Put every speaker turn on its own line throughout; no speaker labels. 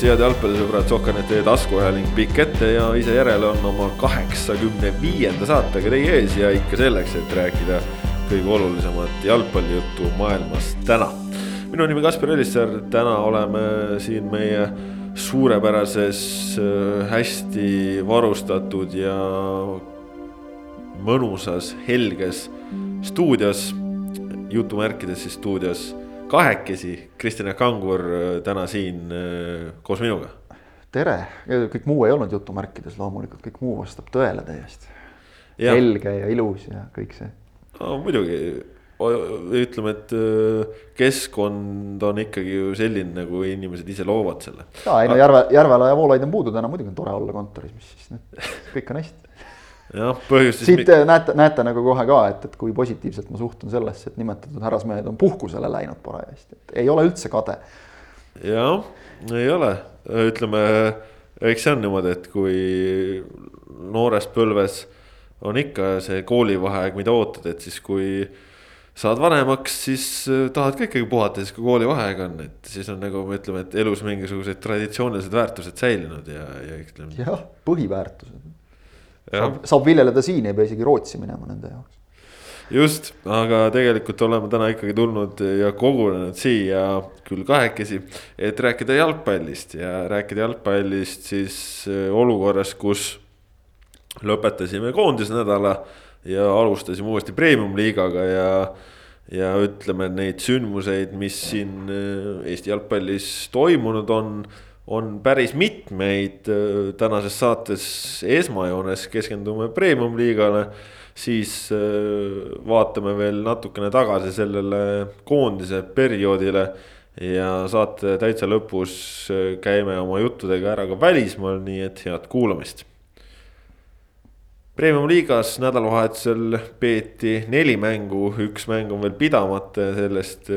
tervist, head jalgpallisõbrad, Sohkanet taskuhääling pikk ette ja ise järele on oma kaheksakümne viienda saatega teie ees ja ikka selleks, et rääkida kõige olulisemat jalgpallijuttu maailmas täna. minu nimi Kaspar Elisser, täna oleme siin meie suurepärases, hästi varustatud ja mõnusas, helges stuudios, jutumärkides siis stuudios kahekesi, Kristjan Kangur täna siin koos minuga.
tere, kõik muu ei olnud jutumärkides loomulikult, kõik muu vastab tõele täiesti. helge ja ilus ja kõik see.
no muidugi, ütleme, et keskkond on ikkagi ju selline, nagu inimesed ise loovad selle.
ja ei no Järve, Järvela ja Voolaid on puudu täna, muidugi on tore olla kontoris, mis siis nüüd, kõik on hästi
jah, põhjust.
siit mi... näete, näete nagu kohe ka, et, et kui positiivselt ma suhtun sellesse, et nimetatud härrasmehed on puhkusele läinud parajasti, et ei ole üldse kade.
jah, ei ole, ütleme, eks see on niimoodi, et kui noores põlves on ikka see koolivaheaeg, mida ootad, et siis kui saad vanemaks, siis tahad ka ikkagi puhata, siis kui koolivaheaeg on, et siis on nagu ütleme, et elus mingisugused traditsioonilised väärtused säilinud ja, ja ütleme.
jah, põhiväärtused saab, saab viljeleda siin, ei pea isegi Rootsi minema nende jaoks.
just, aga tegelikult oleme täna ikkagi tulnud ja kogunenud siia küll kahekesi, et rääkida jalgpallist ja rääkida jalgpallist siis äh, olukorras, kus lõpetasime koondisnädala ja alustasime uuesti premium-liigaga ja ja ütleme, neid sündmuseid, mis siin äh, Eesti jalgpallis toimunud on on päris mitmeid, äh, tänases saates esmajoones keskendume premium-liigale. siis äh, vaatame veel natukene tagasi sellele koondise perioodile. ja saate täitsa lõpus äh, käime oma juttudega ära ka välismaal, nii et head kuulamist. Premium-liigas nädalavahetusel peeti neli mängu, üks mäng on veel pidamata ja sellest,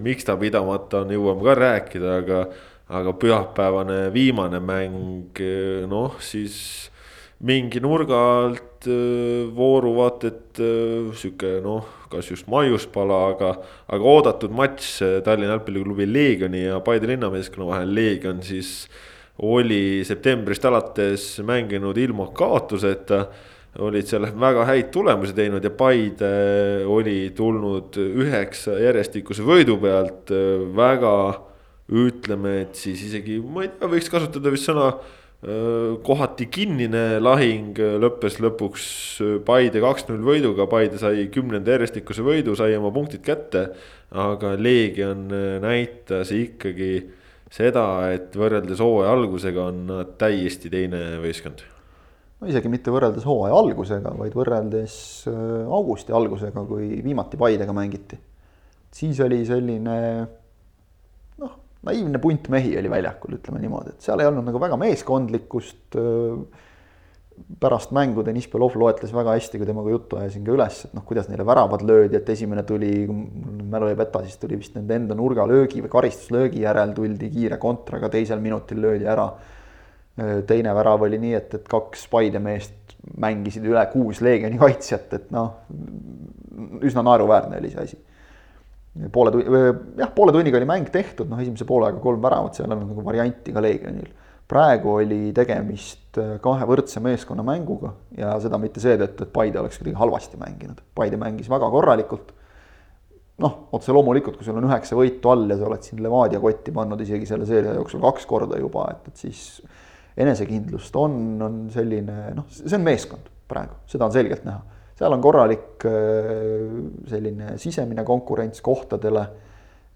miks ta pidamata on, jõuame ka rääkida, aga aga pühapäevane viimane mäng, noh siis mingi nurga alt äh, vooru vaata, et äh, sihuke noh, kas just maiuspala, aga, aga oodatud matš Tallinna jalgpalliklubi Leegioni ja Paide linnameeskonna vahel. Leegion siis oli septembrist alates mänginud ilma kaotuseta olid seal väga häid tulemusi teinud ja Paide oli tulnud üheksa järjestikuse võidu pealt väga ütleme, et siis isegi, ma ei tea, võiks kasutada vist sõna kohati kinnine lahing lõppes lõpuks Paide kaks-null võiduga, Paide sai kümnenda järjestikuse võidu, sai oma punktid kätte. aga Leegion näitas ikkagi seda, et võrreldes hooaja algusega on nad täiesti teine võistkond.
no isegi mitte võrreldes hooaja algusega, vaid võrreldes augusti algusega, kui viimati Paidega mängiti. siis oli selline naiivne punt mehi oli väljakul, ütleme niimoodi, et seal ei olnud nagu väga meeskondlikkust. pärast mängu Deniss Belov loetles väga hästi, kui temaga juttu ajasin ka üles, et noh, kuidas neile väravad löödi, et esimene tuli, mälu ei peta, siis tuli vist nende enda nurgalöögi või karistuslöögi järel tuldi kiire kontraga, teisel minutil löödi ära. teine värav oli nii, et, et kaks Paide meest mängisid üle kuus Leegioni kaitsjat, et noh, üsna naeruväärne oli see asi poole tunni, jah, poole tunniga oli mäng tehtud, noh, esimese poolega kolm väravat, seal on nagu varianti ka Leegionil. praegu oli tegemist äh, kahe võrdse meeskonna mänguga ja seda mitte seetõttu, et Paide oleks kuidagi halvasti mänginud. Paide mängis väga korralikult. noh, otse loomulikult, kui sul on üheksa võitu all ja sa oled siin Levadia kotti pannud isegi selle seeria jooksul kaks korda juba, et, et siis enesekindlust on, on selline noh, see on meeskond praegu, seda on selgelt näha seal on korralik äh, selline sisemine konkurents kohtadele.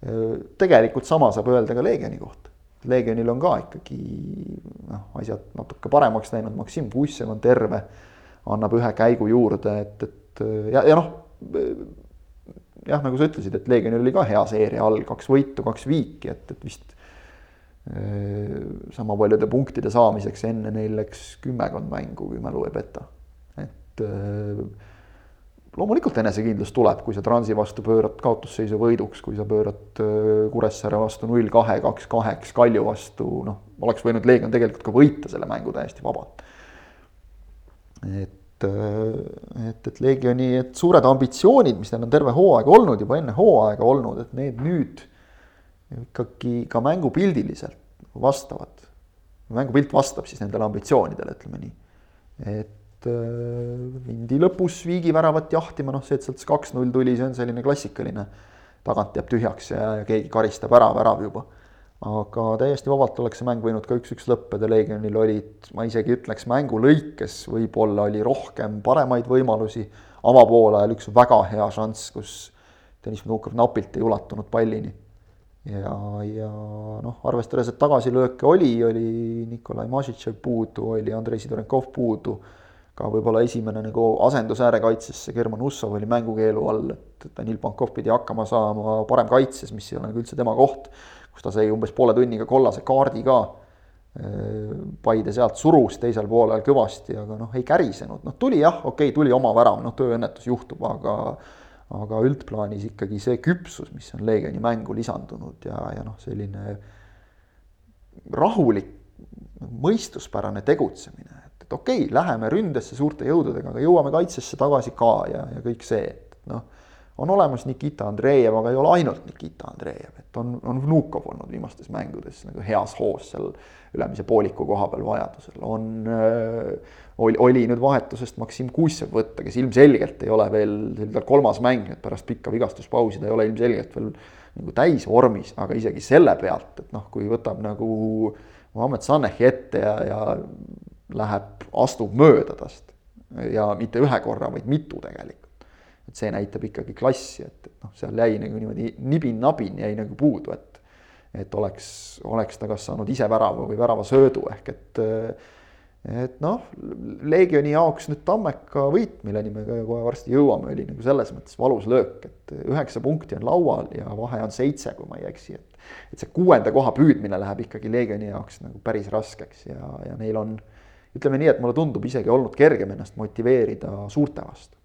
Äh, tegelikult sama saab öelda ka Leegioni kohta. Leegionil on ka ikkagi noh, asjad natuke paremaks läinud, Maksim Pussev on terve, annab ühe käigu juurde, et, et ja, ja noh, jah, nagu sa ütlesid, et Leegionil oli ka hea seeria all, kaks võitu, kaks viiki, et, et vist äh, sama paljude punktide saamiseks enne neil läks kümmekond mängu, kui mälu ei peta. et loomulikult enesekindlus tuleb, kui sa Transi vastu pöörad kaotusseisu võiduks, kui sa pöörad Kuressaare vastu null kahe, kaks kaheks, Kalju vastu, noh, oleks võinud Leegion tegelikult ka võita selle mängu täiesti vabalt. et, et, et Leegioni, et suured ambitsioonid, mis neil on terve hooaeg olnud, juba enne hooaega olnud, et need nüüd ikkagi ka mängupildiliselt vastavad, mängupilt vastab siis nendele ambitsioonidele, ütleme nii. et mindi lõpus Viigi väravat jahtima, noh see, et sealt kaks-null tuli, see on selline klassikaline. Tagant jääb tühjaks ja, ja keegi karistab ära, värav juba. Aga täiesti vabalt oleks see mäng võinud ka üks-üks lõppeda, Legionil olid, ma isegi ütleks, mängu lõikes võib-olla oli rohkem paremaid võimalusi, avapoolajal üks väga hea šanss, kus Deniss Vnukov napilt ei ulatunud pallini. ja, ja noh, arvestades, et tagasilööke oli, oli Nikolai Mažitšev puudu, oli Andrei Sidorenkov puudu, ka võib-olla esimene nagu asendus äärekaitsesse, German Ussov oli mängukeelu all, et Danil Pankov pidi hakkama saama parem kaitses, mis ei ole nagu üldse tema koht kus ta sai umbes poole tunniga kollase kaardi ka. Paide sealt surus teisel poolel kõvasti, aga noh, ei kärisenud, noh tuli jah, okei okay,, tuli oma värav, noh tööõnnetus juhtub, aga aga üldplaanis ikkagi see küpsus, mis on Leegioni mängu lisandunud ja, ja noh, selline rahulik, mõistuspärane tegutsemine, et, okei okay,, läheme ründesse suurte jõududega, aga jõuame kaitsesse tagasi ka ja, ja kõik see, et noh on olemas Nikita Andreev, aga ei ole ainult Nikita Andreev, et on, on Vnukov olnud viimastes mängudes nagu heas hoos seal ülemise pooliku koha peal vajadusel, on äh,, oli, oli nüüd vahetusest Maksim Kuusev võtta, kes ilmselgelt ei ole veel, see oli tal kolmas mäng nüüd pärast pikka vigastuspausi, ta ei ole ilmselgelt veel nagu täisvormis, aga isegi selle pealt, et noh, kui võtab nagu Mohammed Sanehi ette ja, ja läheb, astub mööda tast. Ja mitte ühe korra, vaid mitu tegelikult. Et see näitab ikkagi klassi, et, et noh, seal jäi nagu niimoodi nibin-nabin jäi nagu puudu, et et oleks, oleks ta kas saanud ise värava või väravasöödu ehk et et noh, Leegioni jaoks nüüd Tammeka võit, milleni me kohe varsti jõuame, oli nagu selles mõttes valus löök, et üheksa punkti on laual ja vahe on seitse, kui ma ei eksi, et et see kuuenda koha püüdmine läheb ikkagi Leegioni jaoks nagu päris raskeks ja, ja neil on ütleme nii, et mulle tundub isegi olnud kergem ennast motiveerida suurte vastu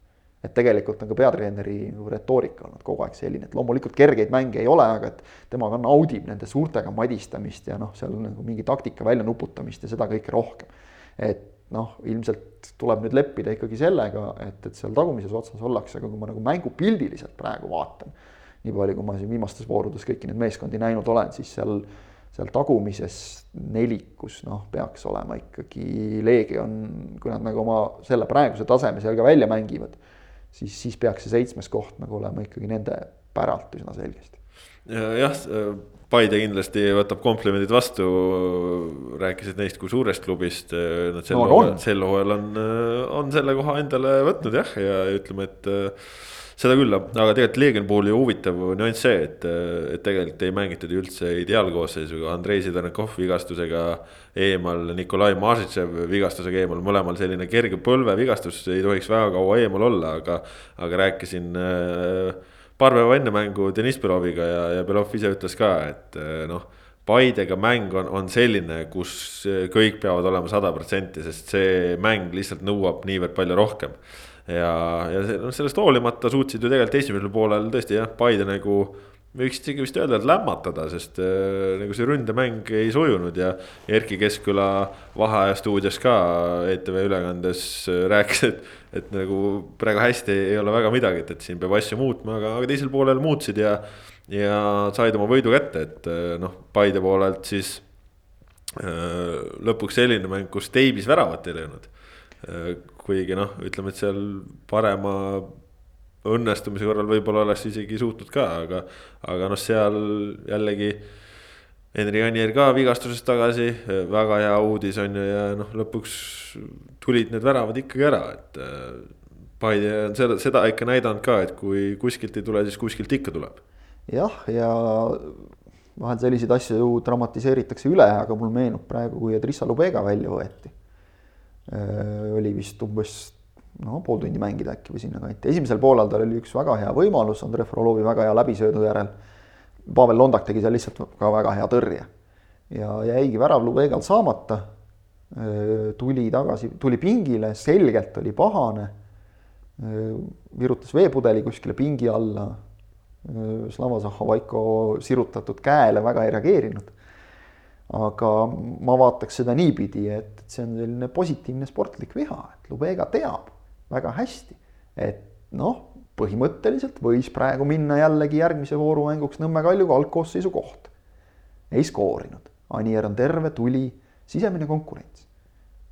et tegelikult on ka peatreeneri retoorika olnud kogu aeg selline, et loomulikult kergeid mänge ei ole, aga et tema ka naudib nende suurtega madistamist ja noh, seal nagu mingi taktika välja nuputamist ja seda kõike rohkem. et noh, ilmselt tuleb nüüd leppida ikkagi sellega, et, et seal tagumises otsas ollakse, aga kui ma nagu mängupildiliselt praegu vaatan, nii palju, kui ma siin viimastes voorudes kõiki neid meeskondi näinud olen, siis seal seal tagumises nelikus noh, peaks olema ikkagi Leegion, kui nad nagu oma selle praeguse taseme seal ka välja mängivad siis, siis peaks see seitsmes koht nagu olema ikkagi nende päralt üsna selgesti.
jah, Paide kindlasti võtab komplimendid vastu, rääkisid neist kui suurest klubist, nad sel no, hooajal, sel hooajal on, on selle koha endale võtnud jah, ja ütleme, et seda küll, aga tegelikult Leegioni puhul ju huvitav nüanss see, et, et tegelikult ei mängitud ju üldse ideaalkoosseisuga, Andrei Sidonikov vigastusega eemal, Nikolai Mažitšev vigastusega eemal, mõlemal selline kerge põlvevigastus, ei tohiks väga kaua eemal olla, aga, aga rääkisin äh, paar päeva enne mängu Deniss Beloviga ja, ja Belov ise ütles ka, et äh, noh Paidega mäng on, on selline, kus kõik peavad olema sada protsenti, sest see mäng lihtsalt nõuab niivõrd palju rohkem ja, ja noh, sellest hoolimata suutsid ju tegelikult esimesel poolel tõesti jah, Paide nagu võiks isegi vist öelda, et lämmatada, sest äh, nagu see ründemäng ei sujunud ja Erkki Keskküla Vaheaja stuudios ka ETV ülekandes äh, rääkis, et. et nagu praegu hästi ei ole väga midagi, et, et siin peab asju muutma, aga, aga teisel poolel muutsid ja. ja said oma võidu kätte, et äh, noh, Paide poolelt siis äh, lõpuks selline mäng, kus Teibis väravat ei löönud kuigi noh, ütleme, et seal parema õnnestumise korral võib-olla oleks isegi suutnud ka, aga, aga noh, seal jällegi. Henri Anier ka vigastusest tagasi, väga hea uudis on ju ja noh, lõpuks tulid need väravad ikkagi ära, et. Äh, Paide on seda, seda ikka näidanud ka, et kui kuskilt ei tule, siis kuskilt ikka tuleb.
jah, ja vahel selliseid asju dramatiseeritakse üle, aga mul meenub praegu, kui Edrissa Lubega välja võeti oli vist umbes no pool tundi mängida äkki või sinnakanti, esimesel poolel tal oli üks väga hea võimalus Andrei Frolovi väga hea läbisöödu järel. Pavel Londak tegi seal lihtsalt ka väga hea tõrje ja jäigi värav Lubegal saamata. Äh, tuli tagasi, tuli pingile, selgelt oli pahane. Äh, virutas veepudeli kuskile pingi alla. Slava Zahhovaiko sirutatud käele väga ei reageerinud aga ma vaataks seda niipidi, et, see on selline positiivne sportlik viha, et Lubega teab väga hästi, et noh, põhimõtteliselt võis praegu minna jällegi järgmise vooru mänguks Nõmme Kaljuga algkoosseisu koht. ei skoorinud, Anier on terve, tuli, sisemine konkurents.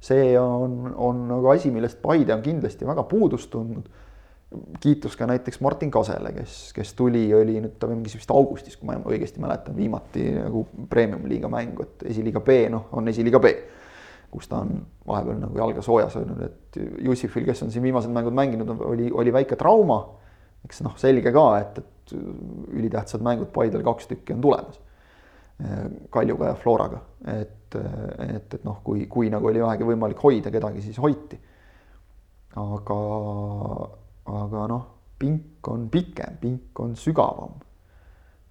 see on, on nagu asi, millest Paide on kindlasti väga puudust tundnud kiitus ka näiteks Martin Kasele, kes, kes tuli, oli nüüd ta mingis vist augustis, kui ma õigesti mäletan, viimati nagu premium-liiga mängu, et esiliiga B, noh, on esiliiga B. kus ta on vahepeal nagu jalga soojas öelnud, et Jussifil, kes on siin viimased mängud mänginud, oli, oli väike trauma. eks noh, selge ka, et, et ülitähtsad mängud Paidel kaks tükki on tulemas. Kaljuga ja Floraga, et, et, et noh, kui, kui nagu oli vähegi võimalik hoida kedagi, siis hoiti. aga aga noh, pink on pikem, pink on sügavam.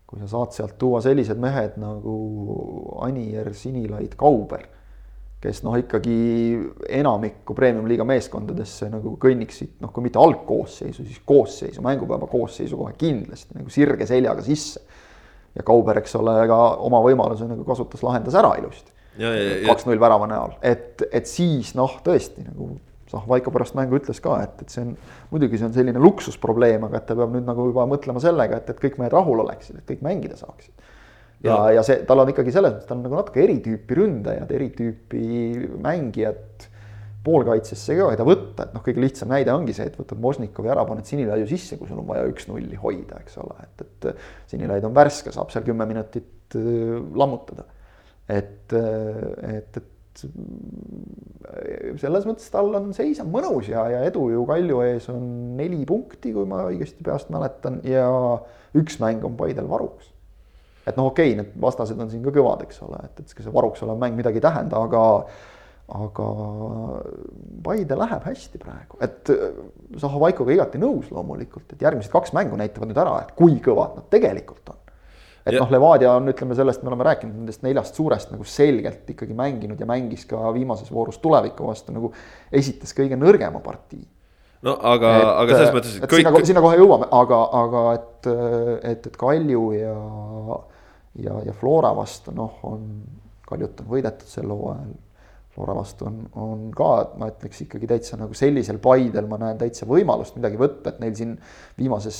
kui sa saad sealt tuua sellised mehed nagu Anier, Sinilaid, Kauber, kes noh, ikkagi enamikku premium-liiga meeskondadesse nagu kõnniksid, noh, kui mitte algkoosseisu, siis koosseisu, mängupäeva koosseisu kohe kindlasti nagu sirge seljaga sisse. ja Kauber, eks ole, ka oma võimaluse nagu kasutas, lahendas ära ilusti. kaks-null värava näol, et, et siis noh, tõesti nagu Zahvaiko pärast mängu ütles ka, et, et see on, muidugi see on selline luksusprobleem, aga et ta peab nüüd nagu juba mõtlema sellega, et, et kõik mehed rahul oleksid, et kõik mängida saaksid. ja, ja, ja see, tal on ikkagi selles mõttes, ta on nagu natuke eritüüpi ründajad, eritüüpi mängijad poolkaitsesse ka, keda võtta, et noh, kõige lihtsam näide ongi see, et võtad Možnikovi ära, paned Sinilaiu sisse, kui sul on vaja üks-nulli hoida, eks ole, et, et Sinilaid on värske, saab seal kümme minutit äh, lammutada. et, äh, et, et selles mõttes tal on seis on mõnus ja, ja edu ju Kalju ees on neli punkti, kui ma õigesti peast mäletan ja üks mäng on Paidel varuks. et noh, okei okay,, need vastased on siin ka kõvad, eks ole, et, et see varuks olev mäng midagi ei tähenda, aga aga Paide läheb hästi praegu, et Zahovaikoga igati nõus loomulikult, et järgmised kaks mängu näitavad nüüd ära, et kui kõvad nad tegelikult on et noh, Levadia on, ütleme sellest, me oleme rääkinud nendest neljast suurest nagu selgelt ikkagi mänginud ja mängis ka viimases voorus tuleviku vastu nagu esitas kõige nõrgema partii.
no aga, aga selles mõttes,
et kõik. sinna, sinna kohe jõuame, aga, aga et, et, et Kalju ja, ja, ja Flora vastu noh, on, Kaljut on võidetud sel hooajal Flora vastu on, on ka, ma ütleks ikkagi täitsa nagu sellisel Paidel ma näen täitsa võimalust midagi võtta, et neil siin viimases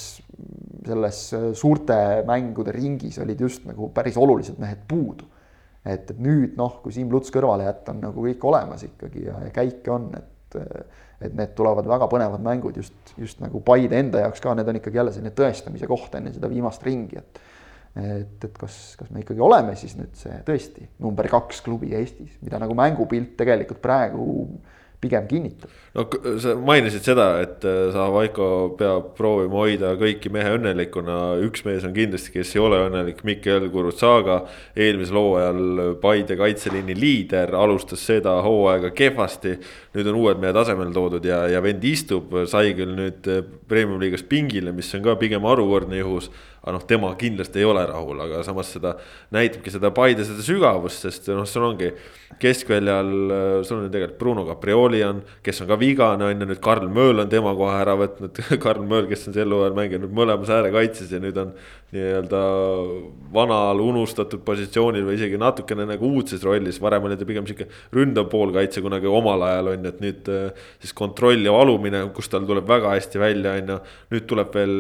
selles suurte mängude ringis olid just nagu päris olulised mehed puudu. et, et nüüd noh, kui Siim Luts kõrvale jätta, on nagu kõik olemas ikkagi ja, ja käike on, et et need tulevad väga põnevad mängud just, just nagu Paide enda jaoks ka, need on ikkagi jälle selline tõestamise koht enne seda viimast ringi, et et, et kas, kas me ikkagi oleme siis nüüd see tõesti number kaks klubi Eestis, mida nagu mängupilt tegelikult praegu pigem kinnitab.
no sa mainisid seda, et äh, sa, Vaiko, peab proovima hoida kõiki mehe õnnelikuna, üks mees on kindlasti, kes ei ole õnnelik, Mikkel Kurutsaga. eelmisel hooajal Paide kaitseliini liider, alustas seda hooaega kehvasti. nüüd on uued mehed asemele toodud ja, ja vend istub, sai küll nüüd äh, premium-liigas pingile, mis on ka pigem harukordne juhus aga noh, tema kindlasti ei ole rahul, aga samas seda näitabki seda Paide seda sügavust, sest noh, sul ongi keskväljal, sul on ju tegelikult Bruno Caprioli on, kes on ka vigane, on ju, nüüd Karl Mööl on tema kohe ära võtnud Karl Mööl, kes on sel hooajal mänginud mõlemas äärekaitses ja nüüd on nii-öelda vanal unustatud positsioonil või isegi natukene nagu uudses rollis, varem oli ta pigem sihuke ründav poolkaitse kunagi omal ajal on ju, et nüüd siis kontroll ja valumine, kus tal tuleb väga hästi välja, on ju. nüüd tuleb veel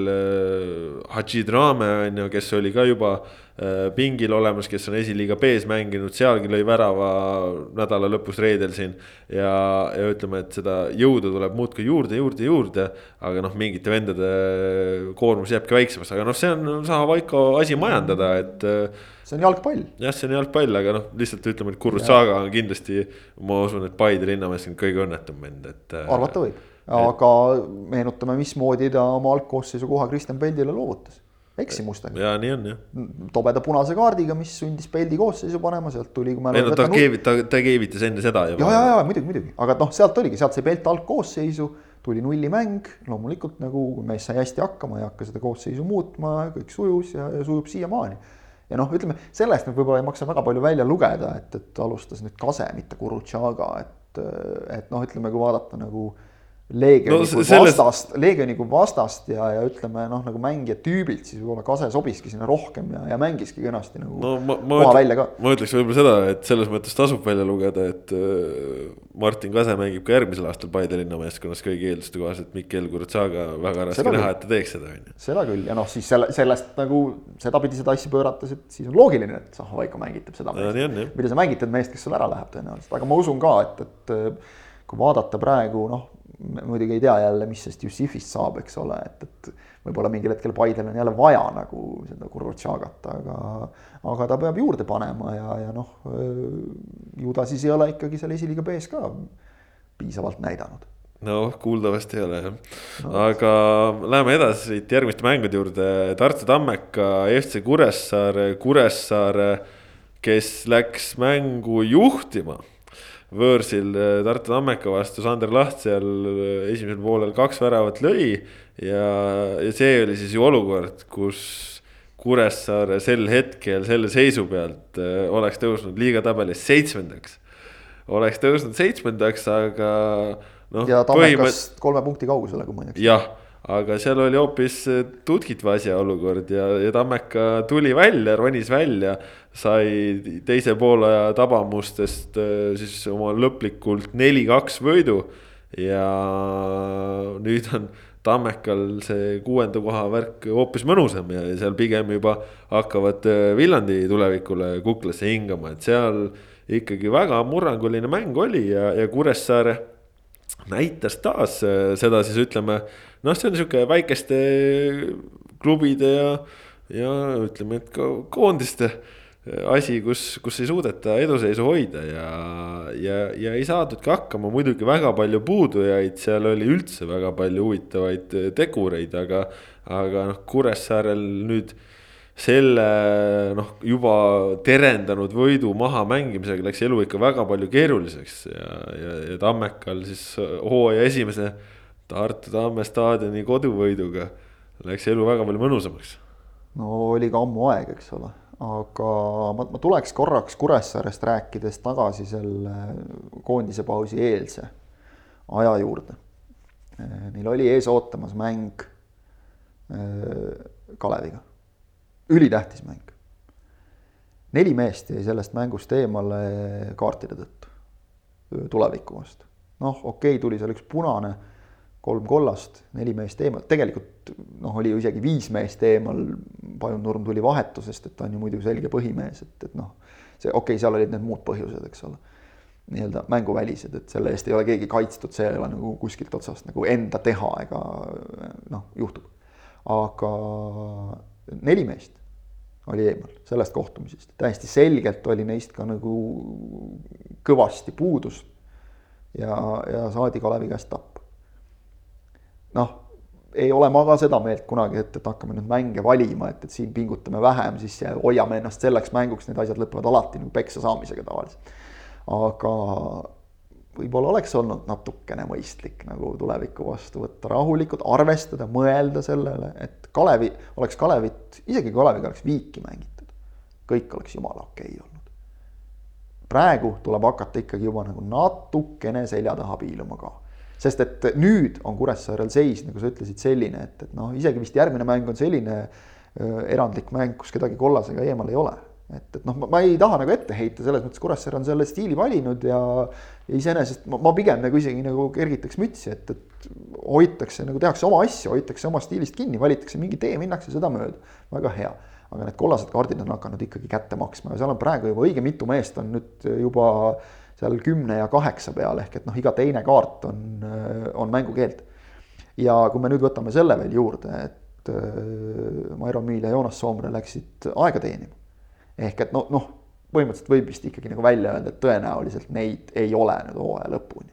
Hadži Drama Nõmme on ju, kes oli ka juba äh, pingil olemas, kes on esiliiga B-s mänginud, sealgi lõi värava nädala lõpus reedel siin. ja, ja ütleme, et seda jõudu tuleb muudkui juurde, juurde, juurde. aga noh, mingite vendade koormus jääbki väiksemaks, aga noh, see on Zahavaiko asi majandada, et.
Äh, see on jalgpall.
jah, see on jalgpall, aga noh, lihtsalt ütleme, et Kurutsaga on kindlasti, ma usun, et Paide linnamees on kõige õnnetum vend, et.
Äh, arvata võib aga meenutame, mismoodi ta oma algkoosseisu koha Kristjan Peldile loovutas eksimustega.
ja nii on jah.
tobeda punase kaardiga, mis sundis Peldi koosseisu panema, sealt tuli.
ei no ta keevit-, ta, ta keevitas enne seda
juba. ja, ja, ja muidugi, muidugi, aga noh, sealt oligi, sealt sai Pelt algkoosseisu, tuli nullimäng, loomulikult nagu mees sai hästi hakkama, ei hakka seda koosseisu muutma, kõik sujus ja, ja sujub siiamaani. ja noh, ütleme sellest nüüd võib-olla ei maksa väga palju välja lugeda, et, et alustas nüüd Kase, mitte Kurutšaga, et, et noh, ütleme, kui vaadata nagu Leegioni
No
no, kui
selles-
vastast, Leegioni kui vastast ja, ja ütleme noh, nagu mängija tüübilt, siis võib-olla Kase sobiski sinna rohkem ja, ja mängiski kenasti nagu
no ma, ma,
koha välja ka.
ma ütleks võib-olla seda, et selles mõttes tasub välja lugeda, et äh, Martin Kase mängib ka järgmisel aastal Paide linna meeskonnas kõigi eelduste kohaselt, Mikkel Kurtsaga väga raske näha, et ta teeks seda, on ju.
seda küll ja noh, siis selle, sellest nagu sedapidi seda asja pöörates, et siis on loogiline, et Zahhovaiko mängitab seda
on, jah.
mida sa mängitad meest, kes sul ära läheb tõenäoliselt, aga ma usun ka, et, et äh, kui vaadata praegu noh, muidugi ei tea jälle, mis sellest Jussifist saab, eks ole, et, et võib-olla mingil hetkel Paidel on jälle vaja nagu seda Kurvatšagat, aga aga ta peab juurde panema ja, ja noh, ju ta siis ei ole ikkagi seal esiliiga B-s ka piisavalt näidanud.
Noh, kuuldavasti ei ole jah. No.. aga läheme edasi siit järgmiste mängude juurde, Tartu Tammeka, FC Kuressaare, Kuressaare, kes läks mängu juhtima. Võõrsil eh, Tartu Tammeka vastu, Sander Laht seal eh, esimesel poolel kaks väravat lõi ja, ja see oli siis ju olukord, kus Kuressaare sel hetkel selle seisu pealt eh, oleks tõusnud liiga tabelis seitsmendaks. oleks tõusnud seitsmendaks, aga noh.
ja Tammekast kolme punkti kaugusele, kui ma ei eksi.
jah, aga seal oli hoopis Tutkit Vasja olukord ja, ja Tammeka tuli välja, ronis välja. sai teise poole tabamustest äh, siis oma lõplikult neli-kaks võidu. ja nüüd on Tammekal see kuuenda koha värk hoopis mõnusam ja seal pigem juba hakkavad äh, Viljandi tulevikule kuklasse hingama, et seal ikkagi väga murranguline mäng oli ja, ja Kuressaare näitas taas äh, seda siis ütleme, noh, see on sihuke väikeste klubide ja, ja ütleme, et ka koondiste asi, kus, kus ei suudeta eduseisu hoida ja, ja, ja ei saadudki hakkama, muidugi väga palju puudujaid, seal oli üldse väga palju huvitavaid tegureid, aga, aga noh, Kuressaarel nüüd selle noh, juba terendanud võidu maha mängimisega läks elu ikka väga palju keeruliseks ja, ja, ja Tammekal siis hooaja esimese Tartu Tamme staadioni koduvõiduga läks elu väga palju mõnusamaks.
no oli ka ammu aeg, eks ole, aga ma, ma tuleks korraks Kuressaarest rääkides tagasi selle koondise pausi eelse aja juurde. Neil oli ees ootamas mäng äh, Kaleviga ülitähtis mäng. neli meest jäi sellest mängust eemale kaartide tõttu tuleviku vastu. noh, okei okay,, tuli seal üks punane, kolm kollast, neli meest eemal, tegelikult noh, oli ju isegi viis meest eemal. Pajun Nurm tuli vahetusest, et ta on ju muidu selge põhimees, et, et noh, see okei okay,, seal olid need muud põhjused, eks ole nii-öelda mänguvälised, et selle eest ei ole keegi kaitstud, see ei ole nagu kuskilt otsast nagu enda teha ega noh, juhtub. aga neli meest oli eemal sellest kohtumisest, täiesti selgelt oli neist ka nagu kõvasti puudus. ja, ja saadi Kalevi käest tappa. noh, ei ole ma ka seda meelt kunagi, et, et hakkame nüüd mänge valima, et, et siin pingutame vähem, siis hoiame ennast selleks mänguks, need asjad lõpevad alati nagu peksa saamisega tavaliselt. aga võib-olla oleks olnud natukene mõistlik nagu tuleviku vastu võtta rahulikult, arvestada, mõelda sellele, et Kalevi, oleks Kalevit, isegi Kaleviga oleks viiki mängitud, kõik oleks jumala okei okay olnud. praegu tuleb hakata ikkagi juba nagu natukene selja taha piiluma ka. sest et nüüd on Kuressaarel seis, nagu sa ütlesid, selline, et, et noh, isegi vist järgmine mäng on selline äh, erandlik mäng, kus kedagi kollasega eemal ei ole et, et noh, ma ei taha nagu ette heita, selles mõttes Kuressaare on selle stiili valinud ja, ja iseenesest ma, ma pigem nagu isegi nagu kergitaks mütsi, et, et hoitakse nagu tehakse oma asju, hoitakse oma stiilist kinni, valitakse mingi tee, minnakse seda mööda, väga hea. aga need kollased kaardid on hakanud ikkagi kätte maksma ja seal on praegu juba õige mitu meest on nüüd juba seal kümne ja kaheksa peal, ehk et noh, iga teine kaart on, on mängukeeld. ja kui me nüüd võtame selle veel juurde, et Mairo Miil ja Joonas Soomre läksid aega teenima ehk et noh, noh, põhimõtteliselt võib vist ikkagi nagu välja öelda, et tõenäoliselt neid ei ole nüüd hooaja lõpuni.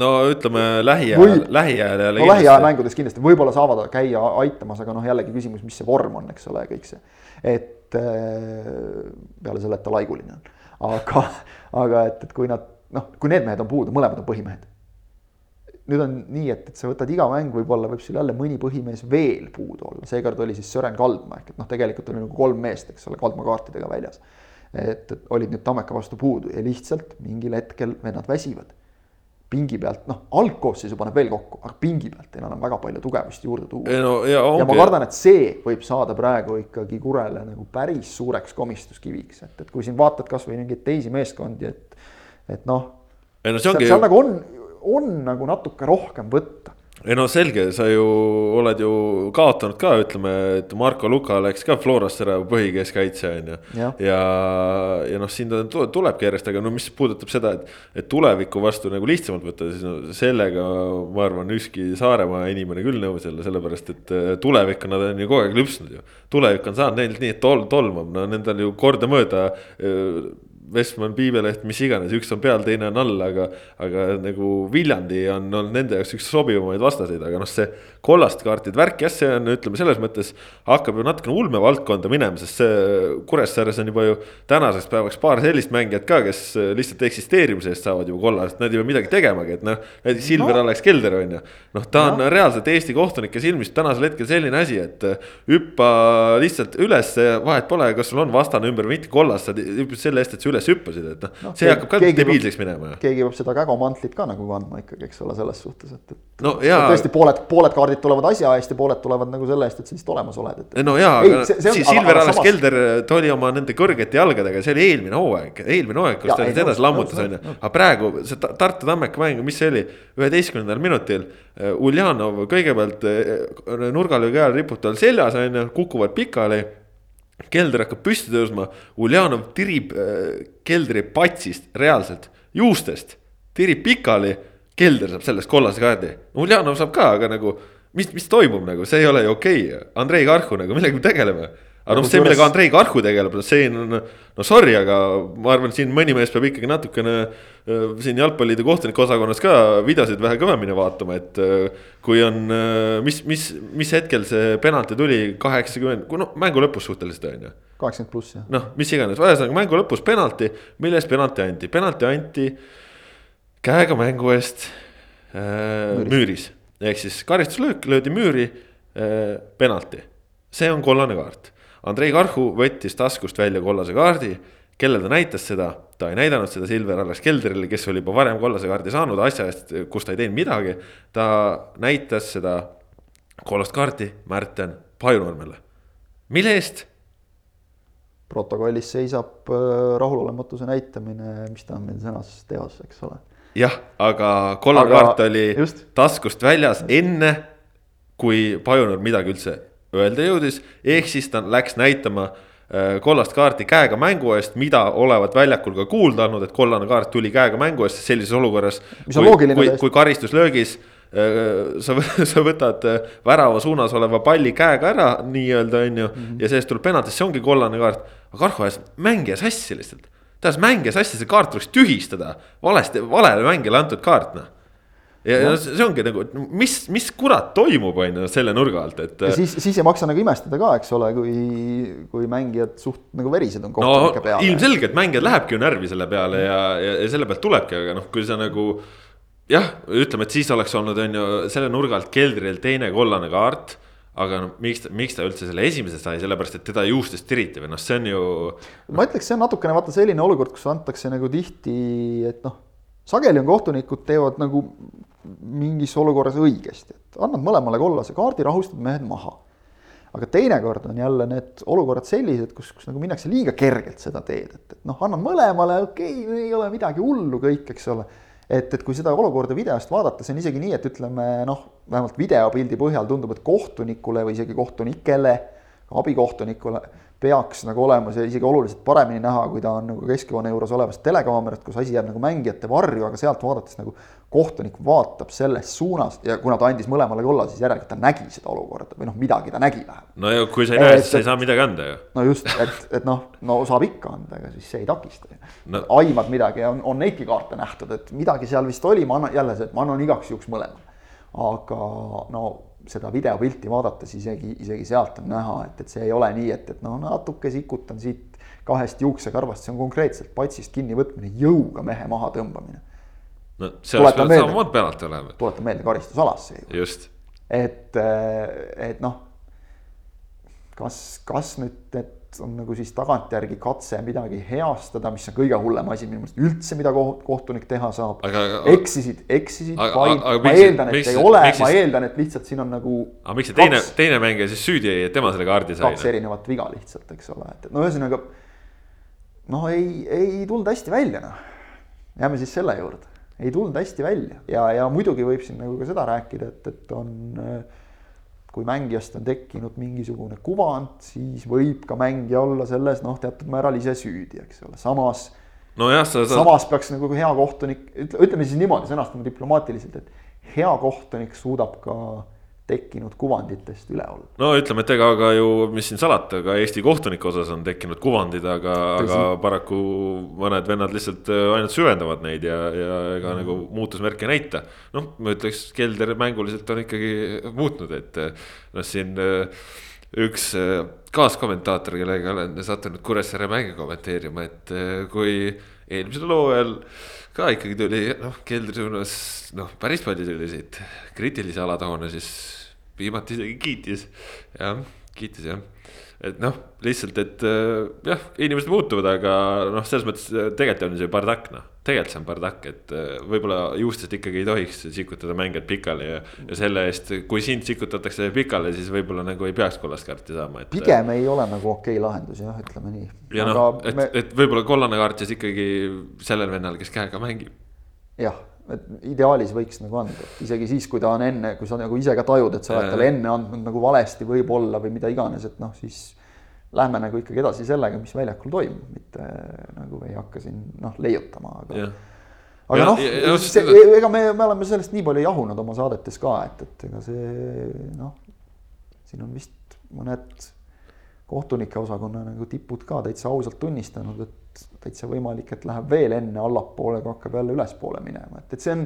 no ütleme lähiajal, lähiajal jälle.
no lähiaja mängudes kindlasti, võib-olla saavad käia aitamas, aga noh, jällegi küsimus, mis see vorm on, eks ole, kõik see. et peale selle, et ta laiguline on, aga, aga et, et kui nad noh, kui need mehed on puudu, mõlemad on põhimehed nüüd on nii, et, et sa võtad iga mäng, võib-olla võib sul jälle mõni põhimees veel puudu olla, seekord oli siis Sören Kaldma ehk et noh, tegelikult oli nagu kolm meest, eks ole, Kaldma kaartidega väljas. et, et olid nüüd Tammeka vastu puudu ja lihtsalt mingil hetkel vennad väsivad. pingi pealt, noh, algkoosseisu paneb veel kokku, aga pingi pealt teil enam väga palju tugevust juurde tuua.
No, ja,
ja ma kardan, et see võib saada praegu ikkagi Kurele nagu päris suureks komistuskiviks, et, et kui siin vaatad kasvõi mingeid teisi meeskondi, et, et noh.
No,
seal, seal nagu on, on nagu natuke rohkem võtta
ei no selge, sa ju oled ju kaotanud ka, ütleme, et Marko Luka läks ka Florast ära põhikeskkaitse on ju. ja, ja, ja noh, siin ta tulebki järjest, aga no mis puudutab seda, et, et tuleviku vastu nagu lihtsamalt võtta, siis no sellega ma arvan, ükski Saaremaa inimene küll nõus ei ole, sellepärast et äh, tulevikku nad on ju kogu aeg lüpsnud ju. tulevik on saanud neilt nii, et tol-, tolmab, no nendel ju kordamööda äh, Vestman, Piibeleht, mis iganes, üks on peal, teine on all, aga, aga nagu Viljandi on olnud nende jaoks üks sobivamaid vastaseid, aga noh, see kollaste kaartide värk jah, see on, ütleme selles mõttes hakkab ju natukene ulmevaldkonda minema, sest see Kuressaares on juba ju tänaseks päevaks paar sellist mängijat ka, kes lihtsalt eksisteerimise eest saavad juba kollast, nad ei pea midagi tegemagi, et noh. näiteks Silver no. Alex Kelder on ju, noh, ta on no. reaalselt Eesti kohtunike silmis tänasel hetkel selline asi, et hüppa lihtsalt üles, vahet pole, kas sul on vastane ümber või mitte kollas, sa hüppad selle eest, et sa üles hüppasid, et noh no, see hakkab ka debiilseks minema.
keegi peab seda Kägo mantlit ka nagu kandma ikkagi, eks ole, selles suhtes, et, et
no,
tõesti pooled, pooled kaardid tulevad asja eest ja pooled tulevad nagu selle eest, et sa lihtsalt olemas oled, et.
no jaa, aga Silver alles samas... Kelder, ta oli oma nende kõrgete jalgadega, see oli eelmine hooaeg, eelmine hooaeg, kus ta edasi lammutas, on ju. aga praegu see Tartu Tammeka mäng, mis see oli, üheteistkümnendal minutil. Äh, Uljanov kõigepealt äh, nurgalöögi ajal ripub tal seljas, on ju, kukuvad pikali kelder hakkab püsti tõusma, Uljanov tirib äh, keldri patsist reaalselt, juustest, tirib pikali. kelder saab sellest kollase kaardi, Uljanov saab ka, aga nagu mis, mis toimub nagu, see ei ole ju okei okay., Andrei Karhu nagu, millega me tegeleme. Aga noh, see, millega Andrei Karhu tegeleb, see on, no sorry, aga ma arvan, et siin mõni mees peab ikkagi natukene äh, siin jalgpalliliidu kohtunike osakonnas ka videosid vähe kõvemini vaatama, et äh, kui on, äh, mis, mis, mis hetkel see penalti tuli, kaheksakümmend, no mängu lõpus suhteliselt on ju.
kaheksakümmend pluss jah.
noh, mis iganes, ühesõnaga mängu lõpus penalti, mille eest penalti anti, penalti anti käega mängu eest äh, müüris, müüris ehk siis karistuslöök löödi müüri äh,, penalti. see on kollane kaart. Andrei Karhu võttis taskust välja kollase kaardi, kellele ta näitas seda, ta ei näidanud seda Silver Alex Kelderile, kes oli juba varem kollase kaardi saanud asja eest, kus ta ei teinud midagi. ta näitas seda kollast kaarti Märten Pajunurmele, mille eest?
protokollis seisab äh, rahulolematuse näitamine, mis ta on meil sõnas teos, eks ole
jah, aga kollane kaart oli just. taskust väljas enne, kui Pajunur midagi üldse öelda jõudis, ehk siis ta läks näitama äh, kollast kaarti käega mängu eest, mida olevat väljakul ka kuulda andnud, et kollane kaart tuli käega mängu eest sellises olukorras. kui, kui, kui karistuslöögis äh, sa, sa võtad äh, värava suunas oleva palli käega ära nii-öelda, on ju, mhm. ja sellest tuleb penaltist, see ongi kollane kaart. aga Karhu ajas mängija sassi lihtsalt tahes mänge sassi, see kaart tuleks tühistada, valesti, valele mängijale antud kaart noh ja, ja see ongi nagu, mis, mis kurat toimub, on ju selle nurga alt, et.
ja siis, siis ei maksa nagu imestada ka, eks ole, kui, kui mängijad suht nagu verised on kohtunike no, peale.
ilmselgelt mängijad lähebki ju närvi selle peale ja, ja, ja selle pealt tulebki, aga noh, kui sa nagu. jah, ütleme, et siis oleks olnud, on ju selle nurga alt keldril teine kollane kaart aga no miks, miks ta üldse selle esimese sai, sellepärast et teda juustest tiriti või noh, see on ju.
ma ütleks, see on natukene vaata selline olukord, kus antakse nagu tihti, et noh, sageli on kohtunikud teevad nagu mingis olukorras õigesti, et annad mõlemale kollase kaardi, rahustad mehed maha. aga teinekord on jälle need olukorrad sellised, kus, kus nagu minnakse liiga kergelt seda teed, et, et noh, annan mõlemale, okei okay,, ei ole midagi hullu kõik, eks ole et, et kui seda olukorda videost vaadata, see on isegi nii, et ütleme noh, vähemalt videopildi põhjal tundub, et kohtunikule või isegi kohtunikele, abikohtunikule peaks nagu olema see isegi oluliselt paremini näha, kui ta on nagu keskjoone juures olevast telekaamerast, kus asi jääb nagu mängijate varju, aga sealt vaadates nagu kohtunik vaatab selles suunas ja kuna ta andis mõlemale kolla, siis järelikult ta nägi seda olukorda või noh, midagi ta nägi vähemalt.
no ja kui sa ei näe, siis sa ei saa midagi anda ju.
no just, et, et noh, no saab ikka anda, ega siis see ei takista ju no.. aimad midagi ja on, on neidki kaarte nähtud, et midagi seal vist oli, ma annan jälle see, et ma annan igaks juhuks mõlemale. aga no seda videopilti vaadates isegi, isegi sealt on näha, et, et see ei ole nii, et, et no natuke sikutan siit kahest juuksekarvast, see on konkreetselt patsist kinnivõtmine, jõuga mehe maha tõmbamine.
no oleks pidanud samamoodi penalt olema.
tuletan meelde karistusalasse
ju. just.
et, et noh, kas, kas nüüd need on nagu siis tagantjärgi katse midagi heastada, mis on kõige hullem asi minu meelest üldse, mida kohtunik teha saab. eksisid, eksisid, vaid ma miks, eeldan, et miks, ei ole, ma eeldan, et lihtsalt siin on nagu.
aga miks see teine, teine mängija siis süüdi jäi, et tema selle kaardi sai?
kaks erinevat viga lihtsalt, eks ole, et, et no ühesõnaga. no ei, ei tulnud hästi välja noh, jääme siis selle juurde, ei tulnud hästi välja ja, ja muidugi võib siin nagu ka seda rääkida, et, et on äh, kui mängijast on tekkinud mingisugune kuvand, siis võib ka mängija olla selles noh, teatud määral ise süüdi, eks ole, samas.
nojah, sa,
sa. samas peaks nagu hea kohtunik, ütleme siis niimoodi, sõnastame diplomaatiliselt, et hea kohtunik suudab ka tekkinud kuvanditest üle olla.
no ütleme, et ega ka ju, mis siin salata, ka Eesti kohtunike osas on tekkinud kuvandid, aga, aga paraku mõned vennad lihtsalt äh, ainult süvendavad neid ja, ja ega mm. nagu muutusmärke ei näita. noh, ma ütleks, Kelder mänguliselt on ikkagi muutnud, et äh, noh, siin äh, üks kaaskommentaator, kellega olen sattunud Kuressaare mänge kommenteerima, et kui eelmisel hooajal ka ikkagi tuli, noh, Keldri suunas, noh, päris palju selliseid kriitilisi alatoone, siis viimati isegi kiitis, jah, kiitis jah. Et noh, lihtsalt, et äh, jah, inimesed muutuvad, aga noh, selles mõttes äh, tegelikult on see bardakk noh, tegelikult see on bardakk, et äh, võib-olla juustest ikkagi ei tohiks sikutada mängijad pikali ja. ja selle eest, kui sind sikutatakse pikali, siis võib-olla nagu ei peaks kollast kaarti saama,
et. pigem ei ole nagu okei lahendus jah, ütleme nii.
ja noh, et me..., et võib-olla kollane kaart siis ikkagi sellel vennal, kes käega mängib.
jah et ideaalis võiks nagu anda, isegi siis, kui ta on enne, kui sa nagu ise ka tajud, et sa oled talle enne andnud nagu valesti võib-olla või mida iganes, et noh, siis lähme nagu ikkagi edasi sellega, mis väljakul toimub, mitte nagu ei hakka siin noh, leiutama, aga. aga noh, ega me, me oleme sellest nii palju jahunud oma saadetes ka, et, et ega see noh, siin on vist mõned kohtunike osakonna nagu tipud ka täitsa ausalt tunnistanud, et täitsa võimalik, et läheb veel enne allapoole, kui hakkab jälle ülespoole minema, et, et see on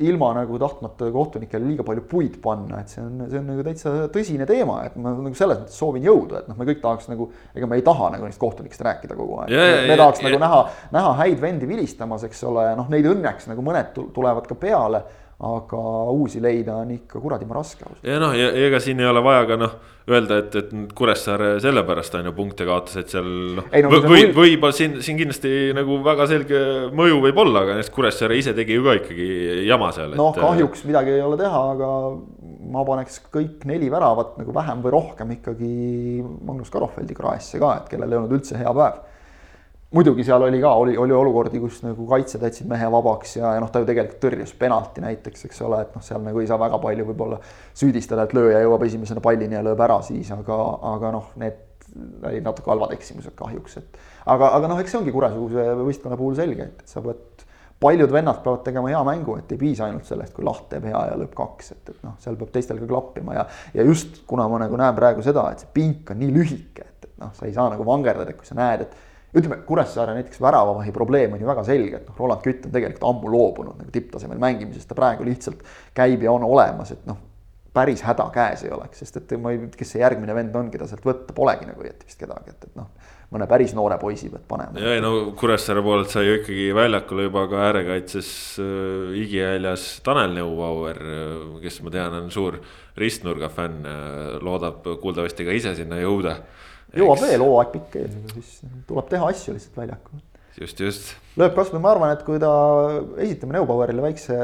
ilma nagu tahtmata kohtunikele liiga palju puid panna, et see on, see on nagu täitsa tõsine teema, et ma nagu selles mõttes soovin jõudu, et noh, me kõik tahaks nagu, ega me ei taha nagu neist kohtunikest rääkida kogu aeg. me tahaks ja, nagu ja. näha, näha häid vendi vilistamas, eks ole, noh, neid õnneks nagu mõned tulevad ka peale aga uusi leida on ikka kuradima raske.
ja noh, ja ega siin ei ole vaja ka noh, öelda, et, et Kuressaare sellepärast on ju punkte kaotas, et seal noh. või, või, võib siin, siin kindlasti nagu väga selge mõju võib olla, aga näiteks Kuressaare ise tegi ju ka ikkagi jama seal.
noh, kahjuks midagi ei ole teha, aga ma paneks kõik neli väravat nagu vähem või rohkem ikkagi Magnus Karofeldi kraesse ka, et kellel ei olnud üldse hea päev muidugi seal oli ka, oli, oli olukordi, kus nagu kaitsjad jätsid mehe vabaks ja, ja noh, ta ju tegelikult tõrjus penalti näiteks, eks ole, et noh, seal nagu ei saa väga palju võib-olla süüdistada, et lööja jõuab esimesena pallini ja lööb ära siis, aga, aga noh, need olid natuke halvad eksimused kahjuks, et aga, aga noh, eks see ongi Kuresuguse võistkonna puhul selge, et sa pead, paljud vennad peavad tegema hea mängu, et ei piisa ainult sellest, kui Laht teeb hea ja lööb kaks, et, et noh, seal peab teistel ka klappima ja, ja just kuna ma nagu näen praegu seda, et see pink on nii lühike, et, et noh, sa ei saa nagu vangerdada, et kui sa näed, et ütleme, Kuressaare näiteks väravavahi probleem on ju väga selge, et noh, Roland Kütt on tegelikult ammu loobunud nagu tipptasemel mängimisest, ta praegu lihtsalt käib ja on olemas, et noh, päris häda käes ei oleks, sest et ma ei, kes see järgmine vend on, keda sealt võtta, polegi nagu õieti vist kedagi, et, et noh, mõne päris noore poisi pead panema.
ja ei no Kuressaare poolelt sai ju ikkagi väljakule juba ka äärekaitses äh, igihäljas Tanel Neubauer, äh, kes ma tean, on suur ristnurga fänn, äh, loodab kuuldavasti ka ise sinna jõuda
jõuab veel hooaeg pikk ees, aga siis tuleb teha asju lihtsalt väljakul.
just, just.
lööb kasvõi, ma arvan, et kui ta, esitame Neubauerile väikse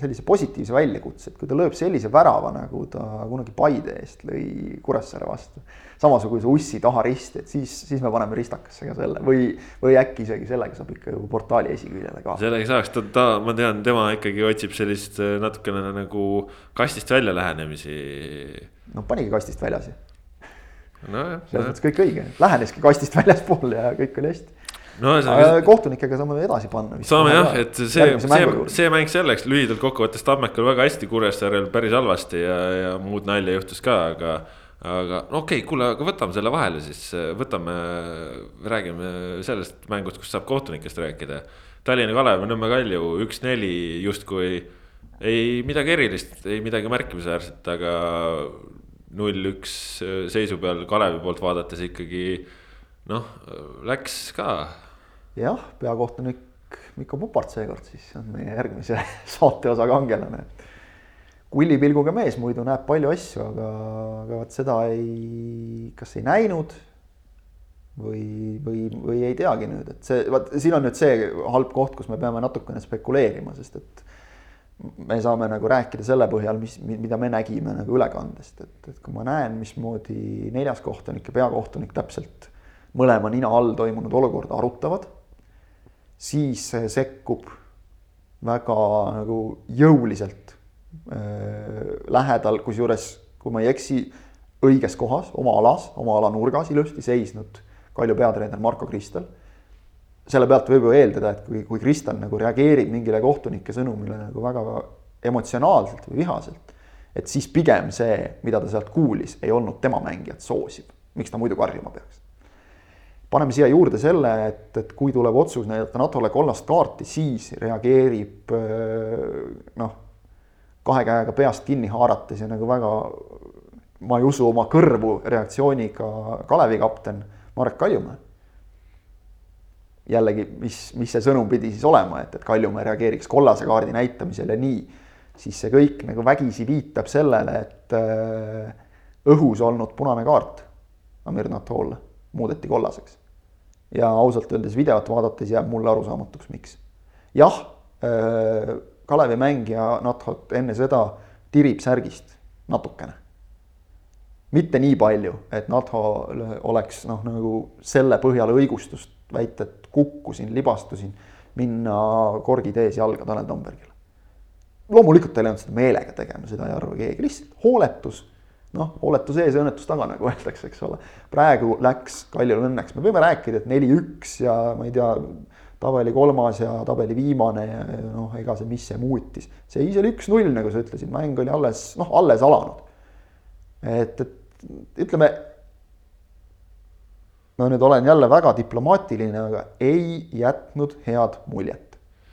sellise positiivse väljakutse, et kui ta lööb sellise värava, nagu ta kunagi Paide eest lõi Kuressaare vastu. samasuguse ussi taha risti, et siis, siis me paneme ristakasse ka selle või, või äkki isegi sellega saab ikka ju portaali esiküljele ka.
sellega saaks, ta, ta, ma tean, tema ikkagi otsib sellist natukene nagu kastist välja lähenemisi.
no panigi kastist väljas ju no,. selles mõttes kõik õige, läheneski kastist väljaspool ja kõik oli hästi no, aga kohtunikega saame edasi panna.
saame jah, et see, see, see mäng selleks lühidalt kokkuvõttes Tammekal väga hästi, Kuressaarel päris halvasti ja, ja muud nalja juhtus ka, aga. aga okei okay,, kuule, aga võtame selle vahele siis, võtame, räägime sellest mängust, kus saab kohtunikest rääkida. Tallinna Kalev, Nõmme Kalju üks-neli justkui ei midagi erilist, ei midagi märkimisväärset, aga null-üks äh, seisu peal Kalevi poolt vaadates ikkagi noh, läks ka.
jah, peakohtunik Mikko Pupart seekord siis on meie järgmise saateosa kangelane. kullipilguga mees muidu näeb palju asju, aga, aga vot seda ei, kas ei näinud või, või, või ei teagi nüüd, et see, vaat siin on nüüd see halb koht, kus me peame natukene spekuleerima, sest et me saame nagu rääkida selle põhjal, mis, mida me nägime nagu ülekandest, et, et kui ma näen, mismoodi neljas kohtunik ja peakohtunik täpselt mõlema nina all toimunud olukorda arutavad, siis sekkub väga nagu jõuliselt äh, lähedal, kusjuures kui ma ei eksi, õiges kohas, oma alas, oma ala nurgas ilusti seisnud Kalju peatreener Marko Kristel. Selle pealt võib ju eeldada, et kui, kui Kristel nagu reageerib mingile kohtunike sõnumile nagu väga emotsionaalselt või vihaselt, et siis pigem see, mida ta sealt kuulis, ei olnud tema mängijat soosiv. miks ta muidu karjuma peaks? paneme siia juurde selle, et, et kui tuleb otsus näidata NATO-le kollast kaarti, siis reageerib noh, kahe käega peast kinni haarates ja nagu väga, ma ei usu oma kõrvu reaktsiooniga Kalevi kapten Marek Kaljumäe. Jällegi, mis, mis see sõnum pidi siis olema, et, et Kaljumäe reageeriks kollase kaardi näitamisel ja nii, siis see kõik nagu vägisi viitab sellele, et äh, õhus olnud punane kaart Amir Natoole muudeti kollaseks. ja ausalt öeldes videot vaadates jääb mulle arusaamatuks, miks. jah äh,, Kalevi mängija Nathot enne seda tirib särgist natukene mitte nii palju, et NATO-l oleks noh, nagu selle põhjal õigustust väita, et kukkusin, libastusin, minna korgitees jalga Tanel Tambergile. loomulikult ta ei läinud seda meelega tegema, seda ei arva keegi, lihtsalt hooletus. noh, hooletus ees ja õnnetus taga, nagu öeldakse, eks ole. praegu läks Kaljul õnneks, me võime rääkida, et neli-üks ja ma ei tea, tabeli kolmas ja tabeli viimane ja noh, ega see, mis see muutis. seis oli üks-null, nagu sa ütlesid, mäng oli alles, noh, alles alanud. et, et ütleme. ma nüüd olen jälle väga diplomaatiline, aga ei jätnud head muljet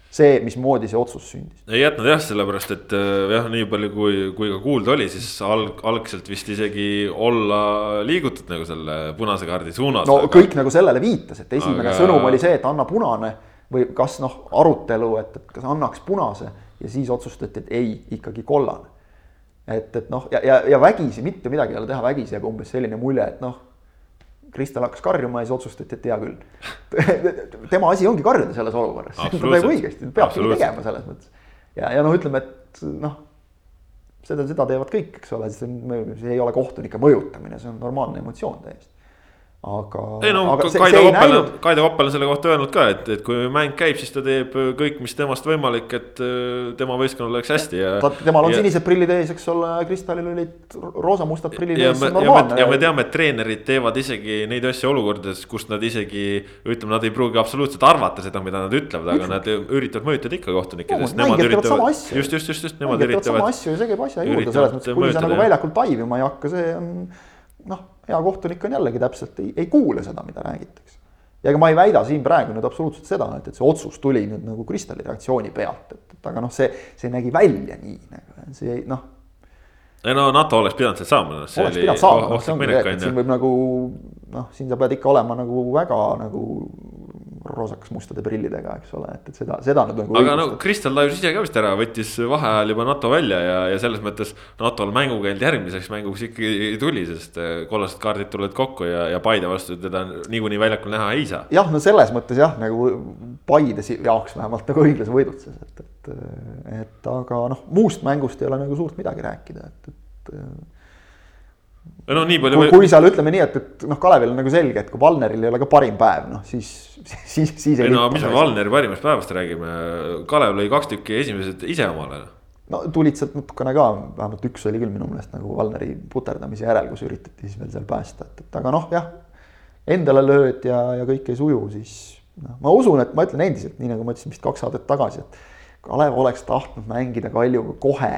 see, mismoodi see otsus sündis.
ei jätnud jah, sellepärast et äh, jah, nii palju kui, kui ka kuulda oli, siis alg, algselt vist isegi olla liigutud nagu selle punase kaardi suunas.
no aga... kõik nagu sellele viitas, et esimene aga... sõnum oli see, et anna punane või kas noh, arutelu, et, et kas annaks punase ja siis otsustati, et ei, ikkagi kollane et, et noh, ja, ja, ja vägisi mitte midagi ei ole teha, vägisi jääb umbes selline mulje, et noh. Kristel hakkas karjuma ja siis otsustati, et hea küll. tema asi ongi karjuda selles olukorras, on nagu õigesti, peabki tegema selles mõttes. ja, ja noh, ütleme, et noh, seda, seda teevad kõik, eks ole, see ei ole kohtunike mõjutamine, see on normaalne emotsioon täiesti aga.
ei no aga Kaido Koppel on, Kaido Koppel on selle kohta öelnud ka, et, et kui mäng käib, siis ta teeb kõik, mis temast võimalik, et äh, tema võistkonnal oleks hästi ja.
temal on ja, sinised prillid ees, eks ole, Kristalil olid roosa-mustad prillid ees, see on normaalne.
ja me teame, et treenerid teevad isegi neid asju olukordades, kus nad isegi ütleme, nad ei pruugi absoluutselt arvata seda, mida nad ütlevad, aga nad üritavad mõjutada ikka kohtunikke,
sest nemad üritavad.
just, just, just, just nemad üritavad.
sama asju ja see käib asja juurde selles mõttes, kui sa nagu väljakul taivima ei hakka, see on noh hea kohtunik on jällegi täpselt, ei, ei kuule seda, mida räägitakse. ja ega ma ei väida siin praegu nüüd absoluutselt seda, et, et see otsus tuli nüüd nagu Kristali reaktsiooni pealt, et, et aga noh, see, see nägi välja nii nagu, see noh.
ei no NATO oleks pidanud sealt saama.
oleks pidanud saama, noh see ongi et siin võib nagu noh, siin sa pead ikka olema nagu väga nagu roosakas mustade prillidega, eks ole, et, et seda, seda nüüd nagu.
aga no Kristal tajus ise ka vist ära, võttis vaheajal juba NATO välja ja, ja selles mõttes NATO-l mängukeeld järgmiseks mänguks ikkagi tuli, sest äh, kollased kaardid tulevad kokku ja, ja Paide vastu teda niikuinii väljakul näha ei saa.
jah, no selles mõttes jah, nagu Paide jaoks vähemalt nagu õiglase võidutses, et, et, et aga noh, muust mängust ei ole nagu suurt midagi rääkida, et, et
no nii palju.
kui, kui seal ütleme nii, et, et noh, Kalevil on nagu selge, et kui Valneril ei ole ka parim päev, noh siis, siis, siis
ei. ei no mis me Valneri parimast päevast räägime, Kalev lõi kaks tükki esimesed ise omale.
no tulid sealt natukene ka, vähemalt üks oli küll minu meelest nagu Valneri puterdamise järel, kus üritati siis veel seal päästa, et, et aga noh, jah. Endale lööd ja, ja kõik ei suju, siis noh, ma usun, et ma ütlen endiselt, nii nagu ma ütlesin vist kaks saadet tagasi, et. Kalev oleks tahtnud mängida Kaljuga kohe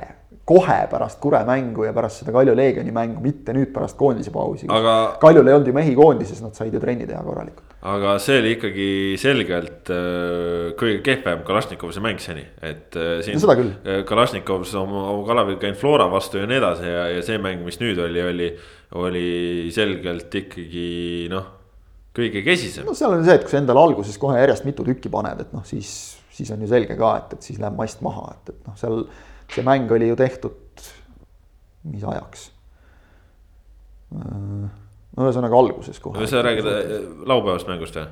kohe pärast Kure mängu ja pärast seda Kalju Leegioni mängu, mitte nüüd pärast koondise pausi aga.... Kaljul ei olnud ju mehi koondises, nad said ju trenni teha korralikult.
aga see oli ikkagi selgelt äh, kõige kehvem Kalašnikovise mäng seni, et äh, siin
no,.
Äh, Kalašnikovs oma, oma Kaleviga käinud Flora vastu ja nii edasi ja, ja see mäng, mis nüüd oli, oli, oli selgelt ikkagi noh, kõige kesisem.
no seal on see, et kui sa endale alguses kohe järjest mitu tükki paned, et noh, siis, siis on ju selge ka, et, et siis läheb mast maha, et, et noh, seal see mäng oli ju tehtud, mis ajaks? no ühesõnaga alguses kohe.
sa räägid äh, laupäevast mängust või?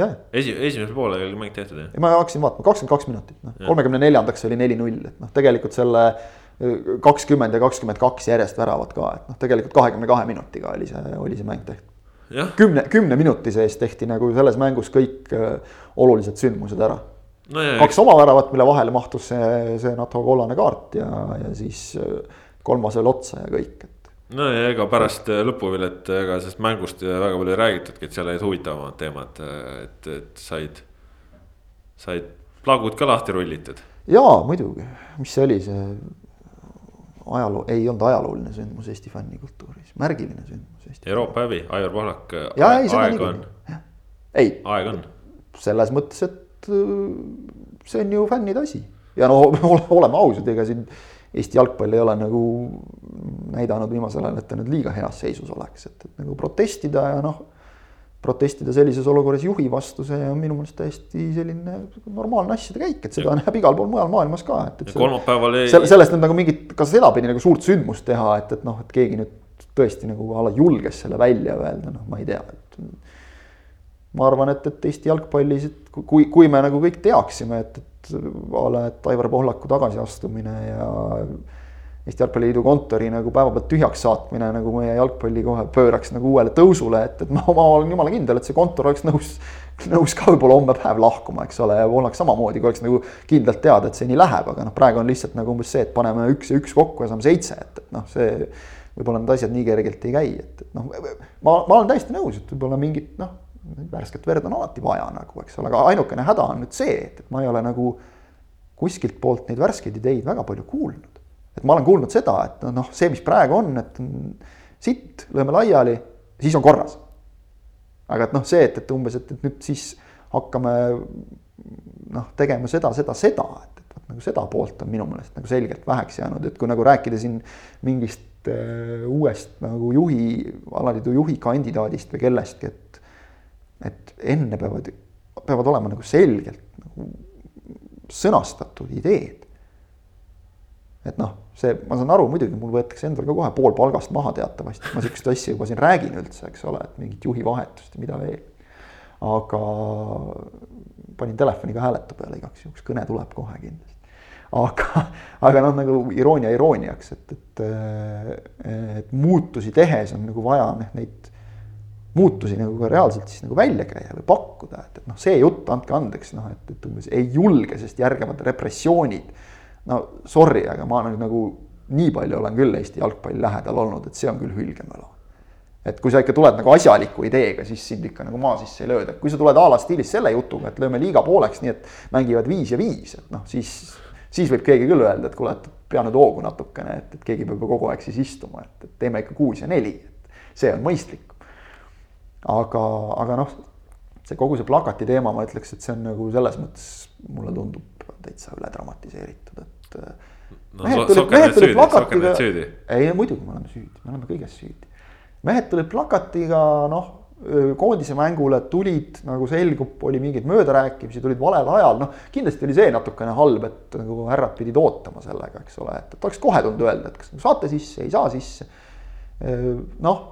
jah.
esi, esimesel poolel oli mäng tehtud jah?
ma hakkasin vaatama, kakskümmend kaks minutit, noh kolmekümne neljandaks oli neli-null, et noh, tegelikult selle äh, kakskümmend ja kakskümmend kaks järjest väravat ka, et noh, tegelikult kahekümne kahe minutiga oli see, oli see mäng tehtud. kümne, kümne minuti sees tehti nagu selles mängus kõik äh, olulised sündmused ära no. kaks oma väravat, mille vahele mahtus see, see NATO kollane kaart ja, ja siis äh, kolmas veel otsa ja kõik, et
no ja ega pärast äh, lõpuvilet ega sellest mängust väga palju ei räägitudki, et seal olid huvitavamad teemad, et, et said, said plagud ka lahti rullitud.
jaa, muidugi, mis see oli, see ajaloo, ei olnud ajalooline sündmus Eesti fännikultuuris, märgiline sündmus
Eesti. Euroopa häbi, Aivar Pohlak.
aeg on. ei,
aeg on.
selles mõttes, et äh, see on ju fännide asi ja no oleme ausad, ega siin Eesti jalgpall ei ole nagu näidanud viimasel ajal, et ta nüüd liiga heas seisus oleks, et, et nagu protestida ja noh, protestida sellises olukorras juhi vastu, see on minu meelest täiesti selline normaalne asjade käik, et seda näeb igal pool mujal maailmas ka, et, et.
kolmapäeval ei.
sellest nüüd nagu mingit, ka sedapidi nagu suurt sündmust teha, et, et noh, et keegi nüüd tõesti nagu a la julges selle välja öelda, noh, ma ei tea, et. Ma arvan, et, et Eesti jalgpallis, et kui, kui me nagu kõik teaksime, et, et a la, et Aivar Pohlaku tagasiastumine ja Eesti Jalgpalliliidu kontori nagu päevapealt tühjaks saatmine nagu meie jalgpalli kohe pööraks nagu uuele tõusule, et, et ma, ma olen jumala kindel, et see kontor oleks nõus, nõus ka võib-olla homme päev lahkuma, eks ole, ja Pohlak samamoodi, kui oleks nagu kindlalt teada, et see nii läheb, aga noh, praegu on lihtsalt nagu umbes see, et paneme üks ja üks kokku ja saame seitse, et, et noh, see võib-olla need asjad nii kergelt ei käi, et, et noh, ma, ma olen täiesti nõus, et võib-olla mingit noh värsket verd on alati vaja nagu, eks ole, aga ainukene häda on nüüd see, et, et ma ei ole nagu kuskilt poolt neid värskeid ideid väga palju kuulnud. et ma olen kuulnud seda, et noh, see, mis praegu on, et sitt, lööme laiali, siis on korras. aga et noh, see, et, et umbes, et, et nüüd siis hakkame noh, tegema seda, seda, seda, et, et vot nagu seda poolt on minu meelest nagu selgelt väheks jäänud, et kui nagu rääkida siin mingist äh, uuest nagu juhi, alaliidu juhi kandidaadist või kellestki, et et enne peavad, peavad olema nagu selgelt nagu sõnastatud ideed. et noh, see, ma saan aru, muidugi mul võetakse endal ka kohe pool palgast maha teatavasti, ma sihukest asja juba siin räägin üldse, eks ole, et mingit juhi vahetust ja mida veel. aga panin telefoni ka hääletu peale igaks juhuks, kõne tuleb kohe kindlasti. aga, aga noh, nagu iroonia irooniaks, et, et, et muutusi tehes on nagu vaja neid muutusi nagu ka reaalselt siis nagu välja käia või pakkuda, et, et noh, see jutt, andke andeks, noh, et, et umbes ei julge, sest järgnevad repressioonid. no sorry, aga ma nagu, nagu nii palju olen küll Eesti jalgpalli lähedal olnud, et see on küll hülgemöla. et kui sa ikka tuled nagu asjaliku ideega, siis sind ikka nagu maa sisse ei lööda, kui sa tuled a la stiilis selle jutuga, et lööme liiga pooleks, nii et mängivad viis ja viis, et noh, siis, siis võib keegi küll öelda, et kuule, et pea nüüd hoogu natukene, et, et keegi peab ju kogu aeg siis istuma, et, et teeme ikka kuus ja neli, et see on mõistlik aga, aga noh, see kogu see plakati teema, ma ütleks, et see on nagu selles mõttes mulle tundub täitsa üle dramatiseeritud, et.
no mehed tulid, mehed tulid plakatiga,
ei muidugi me oleme süüdi, me oleme kõiges süüdi. mehed tulid plakatiga, noh koondise mängule tulid, nagu selgub, oli mingeid möödarääkimisi, tulid valel ajal, noh. kindlasti oli see natukene halb, et nagu härrad pidid ootama sellega, eks ole, et, et oleks kohe tulnud öelda, et kas saate sisse, ei saa sisse. noh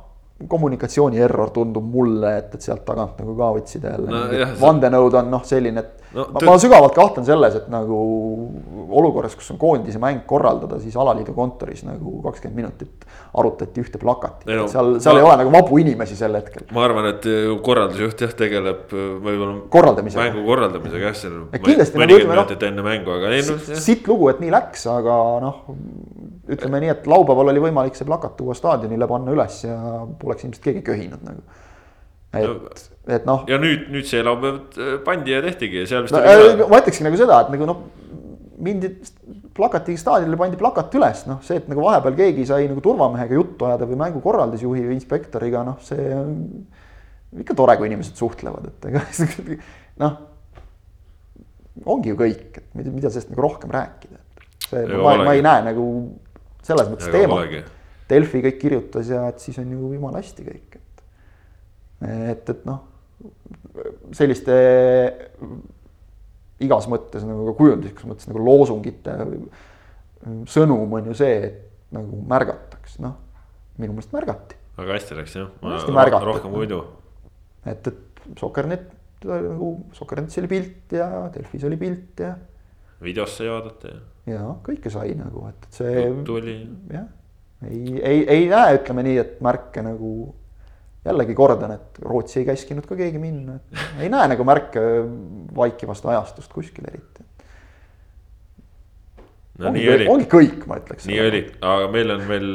kommunikatsiooni error tundub mulle, et, et sealt tagant nagu ka võtsid jälle no,. vandenõud on noh, selline, et no, ma, ma sügavalt kahtlen selles, et nagu olukorras, kus on koondise mäng korraldada, siis alaliidu kontoris nagu kakskümmend minutit arutati ühte plakatit no,, seal, seal ma, ei ole nagu vabu inimesi sel hetkel.
ma arvan, et korraldusjuht jah, tegeleb võib-olla.
korraldamisega.
mängu korraldamisega jah, seal mõnikümmend noh, minutit enne mängu, aga ei noh.
sitt lugu, et nii läks, aga noh, ütleme nii, et laupäeval oli võimalik see plakat tuua staadionile, panna üles ja poleks ilmselt keegi köhinud nagu. et, et noh.
ja nüüd, nüüd see laupäev äh, pandi ja tehtigi ja seal
vist no, oli. ma ütlekski nagu seda, et nagu noh, mindi plakati staadionile pandi plakat üles, noh, see, et nagu vahepeal keegi sai nagu turvamehega juttu ajada või mängukorraldusjuhi või inspektoriga, noh, see on ikka tore, kui inimesed suhtlevad, et ega noh. ongi ju kõik, et mida, mida sellest nagu rohkem rääkida, et see, ma, ma ei näe nagu selles mõttes teema. Delfi kõik kirjutas ja et siis on ju jumala hästi kõik, et. et, et noh, selliste igas mõttes nagu ka kujunduslikus mõttes nagu loosungite sõnum on ju see, et nagu märgataks, noh. minu meelest märgati,
väga hästi läks jah,
märgata.
rohkem kui muidu.
et, et Soker.net nagu Soker.netis oli pilt ja Delfis oli pilt ja.
videos sai vaadata ja.
ja kõike sai nagu, et, et see.
juttu oli.
jah, ei, ei, ei näe, ütleme nii, et märke nagu jällegi kordan, et Rootsi ei käskinud ka keegi minna, et ei näe nagu märke vaikivast ajastust kuskil eriti no ongi, oli. ongi kõik, ma ütleks.
nii oli, aga meil on veel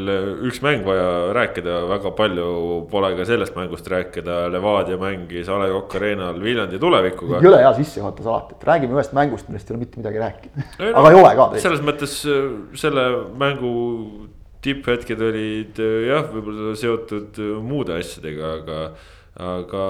üks mäng vaja rääkida, väga palju pole ka sellest mängust rääkida. Levadia mängis A Le Coq Arena'l Viljandi tulevikuga.
jõle hea sissejuhatus alati, et räägime ühest mängust, millest ei ole mitte midagi rääkida. aga no, ei ole ka.
selles mõttes äh, selle mängu tipphetked olid äh, jah, võib-olla seotud äh, muude asjadega, aga aga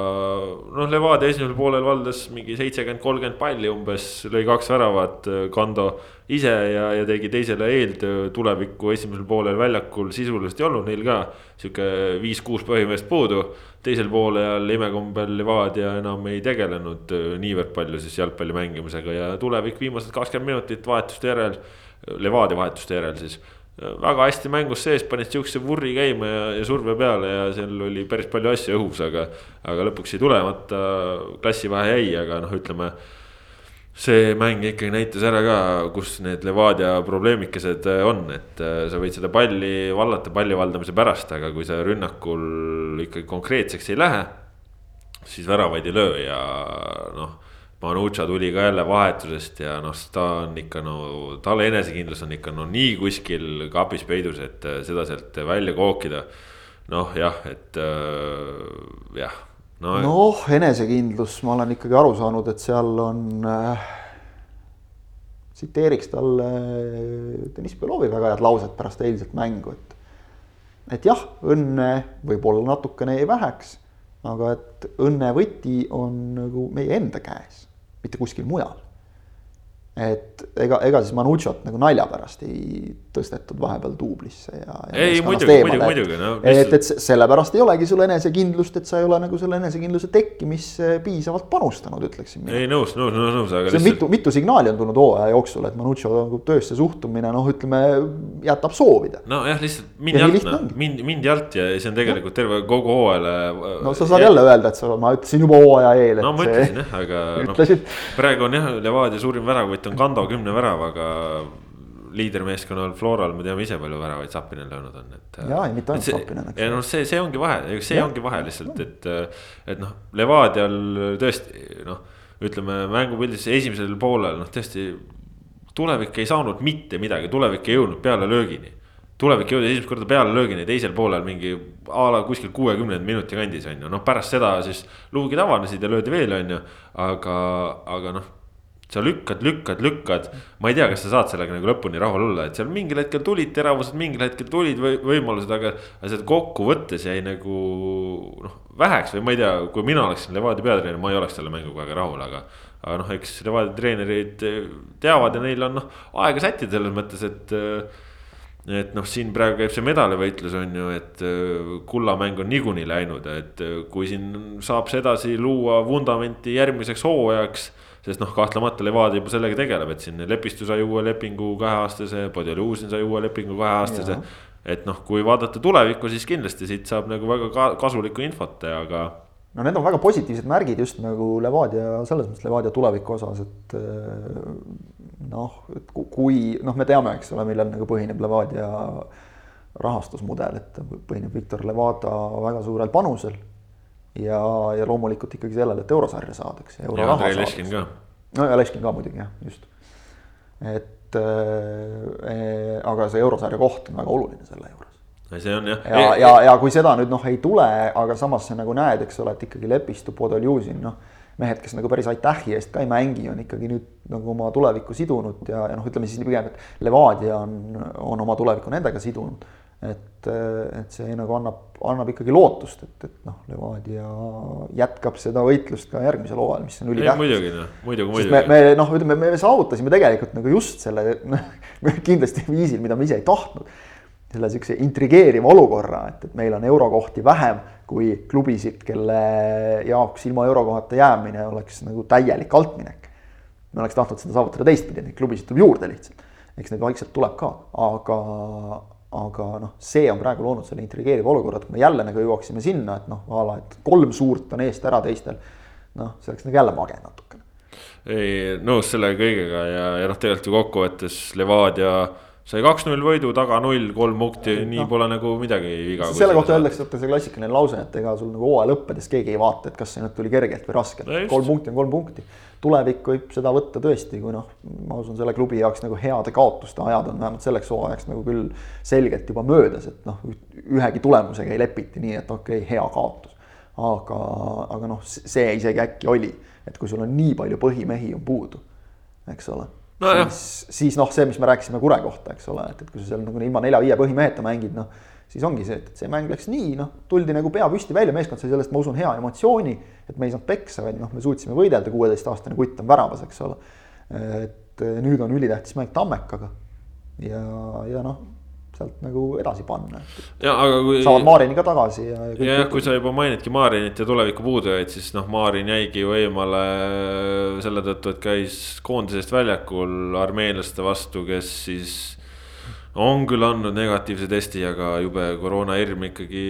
noh, Levadia esimesel poolel valdas mingi seitsekümmend, kolmkümmend palli umbes, lõi kaks väravat, Kando ise ja, ja tegi teisele eeltöö tuleviku esimesel poolel väljakul sisuliselt ei olnud neil ka. sihuke viis-kuus põhimeest puudu, teisel poolel imekombel Levadia enam ei tegelenud niivõrd palju siis jalgpalli mängimisega ja tulevik viimased kakskümmend minutit vahetuste järel, Levadia vahetuste järel siis väga hästi mängus sees, panid sihukese vurri käima ja, ja surve peale ja seal oli päris palju asju õhus, aga. aga lõpuks jäi tulemata, klassivahe jäi, aga noh, ütleme. see mäng ikkagi näitas ära ka, kus need Levadia probleemikesed on, et äh, sa võid seda palli vallata palli valdamise pärast, aga kui sa rünnakul ikkagi konkreetseks ei lähe. siis väravaid ei löö ja noh Manucha tuli ka jälle vahetusest ja noh, ta on ikka no, tal enesekindlus on ikka no nii kuskil kapis peidus, et äh, seda sealt välja kookida. noh, jah, et äh, jah
no.. noh, enesekindlus, ma olen ikkagi aru saanud, et seal on äh,. tsiteeriks talle äh, Deniss Belovi väga head lauset pärast eilset mängu, et. et jah, õnne võib-olla natukene jäi väheks aga et õnne võti on nagu meie enda käes mitte kuskil mujal et ega, ega siis Manuchot nagu nalja pärast ei tõstetud vahepeal duublisse ja,
ja. ei muidugi, muidugi, muidugi no,.
et, et sellepärast ei olegi sul enesekindlust, et sa ei ole nagu selle enesekindluse tekkimisse piisavalt panustanud, ütleksin
mina. ei nõus, nõus, nõus, nõus,
aga. lihtsalt... mitu, mitu signaali on tulnud hooaja jooksul, et Manucho nagu töösse suhtumine noh, ütleme jätab soovida.
nojah, lihtsalt mind jalt, noh, mind, mind jalt ja see on tegelikult terve kogu hooajale.
no sa saad ja... jälle öelda, et sa, ma ütlesin juba hooaja eel.
no ma ütlesin jah, aga noh, praegu on jah, Levadia suurim väravõtt on Kando kümne väravaga liidermeeskonnal Floral me teame ise palju väravaid Zappinen löönud on, et.
ja, ei mitte ainult Zappinen,
eks. ja noh, see, see ongi vahe, see ja. ongi vahe lihtsalt, et, et noh, Levadial tõesti noh, ütleme mängupildis esimesel poolel noh, tõesti. tulevik ei saanud mitte midagi, tulevik ei jõudnud peale löögini. tulevik jõudis esimest korda peale löögini, teisel poolel mingi a la kuskil kuuekümnenda minuti kandis on ju, noh pärast seda siis luugid avanesid ja löödi veel, on ju. aga, aga noh sa lükkad, lükkad, lükkad, ma ei tea, kas sa saad sellega nagu lõpuni rahul olla, et seal mingil hetkel tulid teravused, mingil hetkel tulid või võimalused, aga. aga sealt kokkuvõttes jäi nagu noh, väheks või ma ei tea, kui mina oleksin Levadia peatreener, ma ei oleks selle mänguga väga rahul, aga. aga noh, eks Levadia treenerid teavad ja neil on noh, aega sättida selles mõttes, et et noh, siin praegu käib see medalivõitlus on ju, et kullamäng on niikuinii läinud, et kui siin saab sedasi luua vundamenti järgmiseks hooajaks sest noh, kahtlemata Levadia juba sellega tegeleb, et siin Lepistu sai uue lepingu kaheaastase, Podoluzin sai uue lepingu kaheaastase. et noh, kui vaadata tulevikku, siis kindlasti siit saab nagu väga kasulikku infot, aga.
no need on väga positiivsed märgid just nagu Levadia, selles mõttes Levadia tuleviku osas, et eh, noh, et kui noh, me teame, eks ole, millel nagu põhineb Levadia rahastusmudel, et põhineb Viktor Levada väga suurel panusel ja, ja loomulikult ikkagi sellele, et eurosarja saadakse.
ja Andrei Leškin ka.
no ja Leškin ka muidugi jah, just. et äh, aga see eurosarja koht on väga oluline selle juures.
see on jah.
ja, ja, ja kui seda nüüd noh, ei tule, aga samas sa nagu näed, eks ole, et ikkagi Lepistu, Podoljuzin, noh. mehed, kes nagu päris aitähi eest ka ei mängi, on ikkagi nüüd nagu oma tulevikku sidunud ja, ja noh, ütleme siis pigem, et Levadia on, on oma tulevikku nendega sidunud et, et see nagu annab, annab ikkagi lootust, et, et noh, Levadia jätkab seda võitlust ka järgmisel hooajal, mis on ülitähtis.
muidugi noh, muidugi, muidugi.
me, me noh, ütleme, me saavutasime tegelikult nagu just selle kindlasti viisil, mida me ise ei tahtnud. selle sihukese intrigeeriva olukorra, et, et meil on eurokohti vähem kui klubisid, kelle jaoks ilma eurokohata jäämine oleks nagu täielik altminek. me oleks tahtnud seda saavutada teistpidi, neid klubisid tuleb juurde lihtsalt. eks neid vaikselt tuleb ka, aga aga noh, see on praegu loonud selle intrigeeriva olukorra, et kui me jälle nagu jõuaksime sinna, et noh, a la, et kolm suurt on eest ära teistel. noh, see oleks nagu jälle mage natukene.
ei, nõus selle kõigega ja, ja noh, tegelikult ju kokkuvõttes Levadia sai kaks-null võidu, taga null, kolm punkti, nii no. pole nagu midagi viga.
selle kohta öeldakse, vaata see klassikaline lause, et ega sul nagu hooaja lõppedes keegi ei vaata, et kas see nüüd tuli kergelt või raskelt no, kolm punkti on kolm punkti. tulevik võib seda võtta tõesti, kui noh, ma usun, selle klubi jaoks nagu heade kaotuste ajad on vähemalt selleks hooajaks nagu küll selgelt juba möödas, et noh, ühegi tulemusega ei lepiti nii, et okei okay,, hea kaotus. aga, aga noh, see isegi äkki oli, et kui sul on nii palju põhimehi on puudu, eks ole no, siis, siis noh, see, mis me rääkisime Kure kohta, eks ole, et, et kui sa seal nagu ilma nelja-viie põhimeheta mängid, noh. siis ongi see, et, et see mäng läks nii, noh, tuldi nagu pea püsti välja, meeskond sai sellest, ma usun, hea emotsiooni. et me ei saanud peksa, vaid noh, me suutsime võidelda, kuueteistaastane kutt on väravas, eks ole. et nüüd on ülitähtis mäng Tammekaga. ja, ja noh sealt nagu edasi panna.
Kui...
saavad Maarini ka tagasi ja.
jah, kui sa juba mainidki Maarinit ja tuleviku puudujaid, siis noh, Maarin jäigi ju eemale selle tõttu, et käis koondisest väljakul armeenlaste vastu, kes siis on küll andnud negatiivse testi, aga jube koroonahirm ikkagi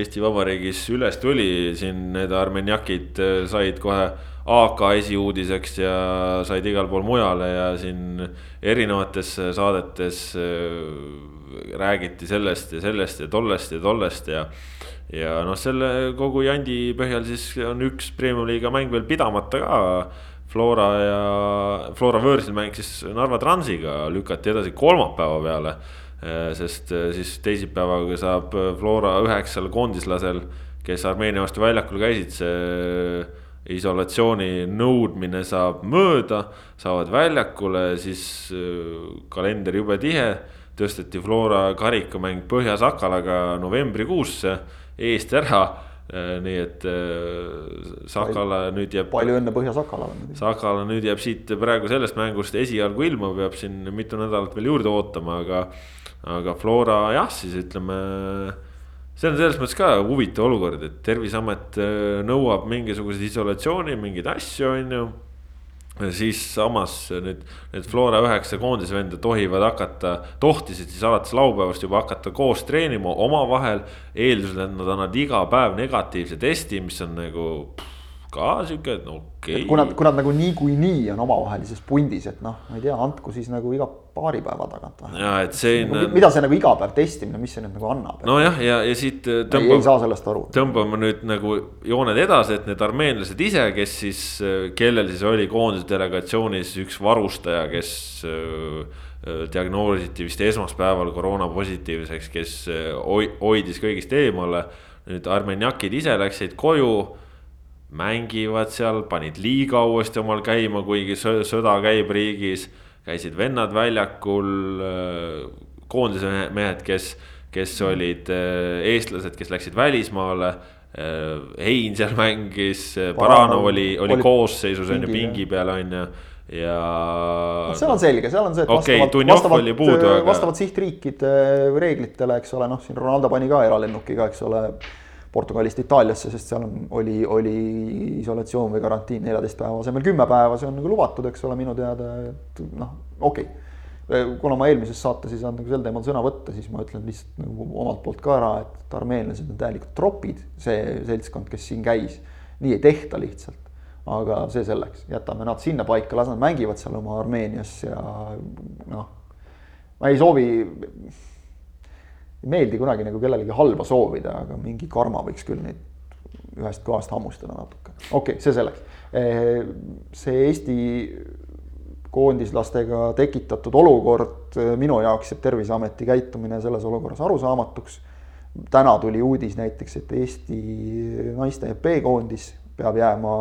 Eesti Vabariigis üles tuli, siin need armeniakid said kohe AK esiuudiseks ja said igal pool mujale ja siin erinevates saadetes äh, räägiti sellest ja sellest ja tollest ja tollest ja. ja noh, selle kogu jandi põhjal siis on üks premium liiga mäng veel pidamata ka. Flora ja, Flora võõrsil mäng siis Narva Transiga lükati edasi kolmapäeva peale. Äh, sest äh, siis teisipäevaga saab Flora üheksal koondislasel, kes Armeenia vastu väljakul käisid, see isolatsiooni nõudmine saab mööda, saavad väljakule, siis äh, kalender jube tihe. Tõsteti Flora karikamäng Põhja-Sakalaga novembrikuusse eest ära äh, nii et äh, Sakala nüüd jääb.
palju õnne Põhja-Sakalale.
Sakala nüüd jääb siit praegu sellest mängust esialgu ilma, peab siin mitu nädalat veel juurde ootama, aga. aga Flora jah, siis ütleme see on selles mõttes ka huvitav olukord, et terviseamet äh, nõuab mingisuguseid isolatsiooni, mingeid asju, on ju. Siis samas nüüd need Flora üheksa koondisvenda tohivad hakata, tohtisid siis alates laupäevast juba hakata koos treenima omavahel. eeldusel, et nad annavad iga päev negatiivse testi, mis on nagu ka sihuke, okei okay..
kui nad, kui nad nagu niikuinii on omavahelises pundis, et noh, ma ei tea, andku siis nagu iga paari päeva tagant
või. ja et see
nagu,. mida see nagu iga päev testimine, mis see nüüd nagu annab?
nojah, ja, ja siit
tõmbame. ei saa sellest aru.
tõmbame nüüd nagu jooned edasi, et need armeenlased ise, kes siis, kellel siis oli koondise delegatsioonis üks varustaja, kes äh, diagnoositi vist esmaspäeval koroona positiivseks, kes hoidis kõigist eemale. nüüd armeniakid ise läksid koju mängivad seal, panid liiga uuesti omal käima, kuigi sõda käib riigis. Käisid vennad väljakul, äh, koondise mehed, kes, kes olid äh, eestlased, kes läksid välismaale. Äh, Hein seal mängis, Baranov oli, oli, oli koosseisus on ju pingi peal on ju ja
no,. seal on selge, seal on see, et
okay, vastavalt, vastavalt, puudu,
aga... vastavalt sihtriikide reeglitele, eks ole, noh, siin Ronaldo pani ka eralennukiga, eks ole Portugalist Itaaliasse, sest seal on, oli, oli isolatsioon või karantiin neljateist päeva asemel kümme päeva, see on nagu lubatud, eks ole, minu teada, et noh, okei okay. kuna ma eelmises saates ei saanud nagu sel teemal sõna võtta, siis ma ütlen lihtsalt nagu omalt poolt ka ära, et armeenlased on täielikult tropid, see seltskond, kes siin käis. nii ei tehta lihtsalt, aga see selleks, jätame nad sinna paika, las nad mängivad seal oma Armeenias ja noh. ma ei soovi ei meeldi kunagi nagu kellelegi halba soovida, aga mingi karma võiks küll neid ühest kohast hammustada natuke. okei okay,, see selleks. see Eesti koondislastega tekitatud olukord minu jaoks jääb Terviseameti käitumine selles olukorras arusaamatuks. täna tuli uudis näiteks, et Eesti naiste B-koondis peab jääma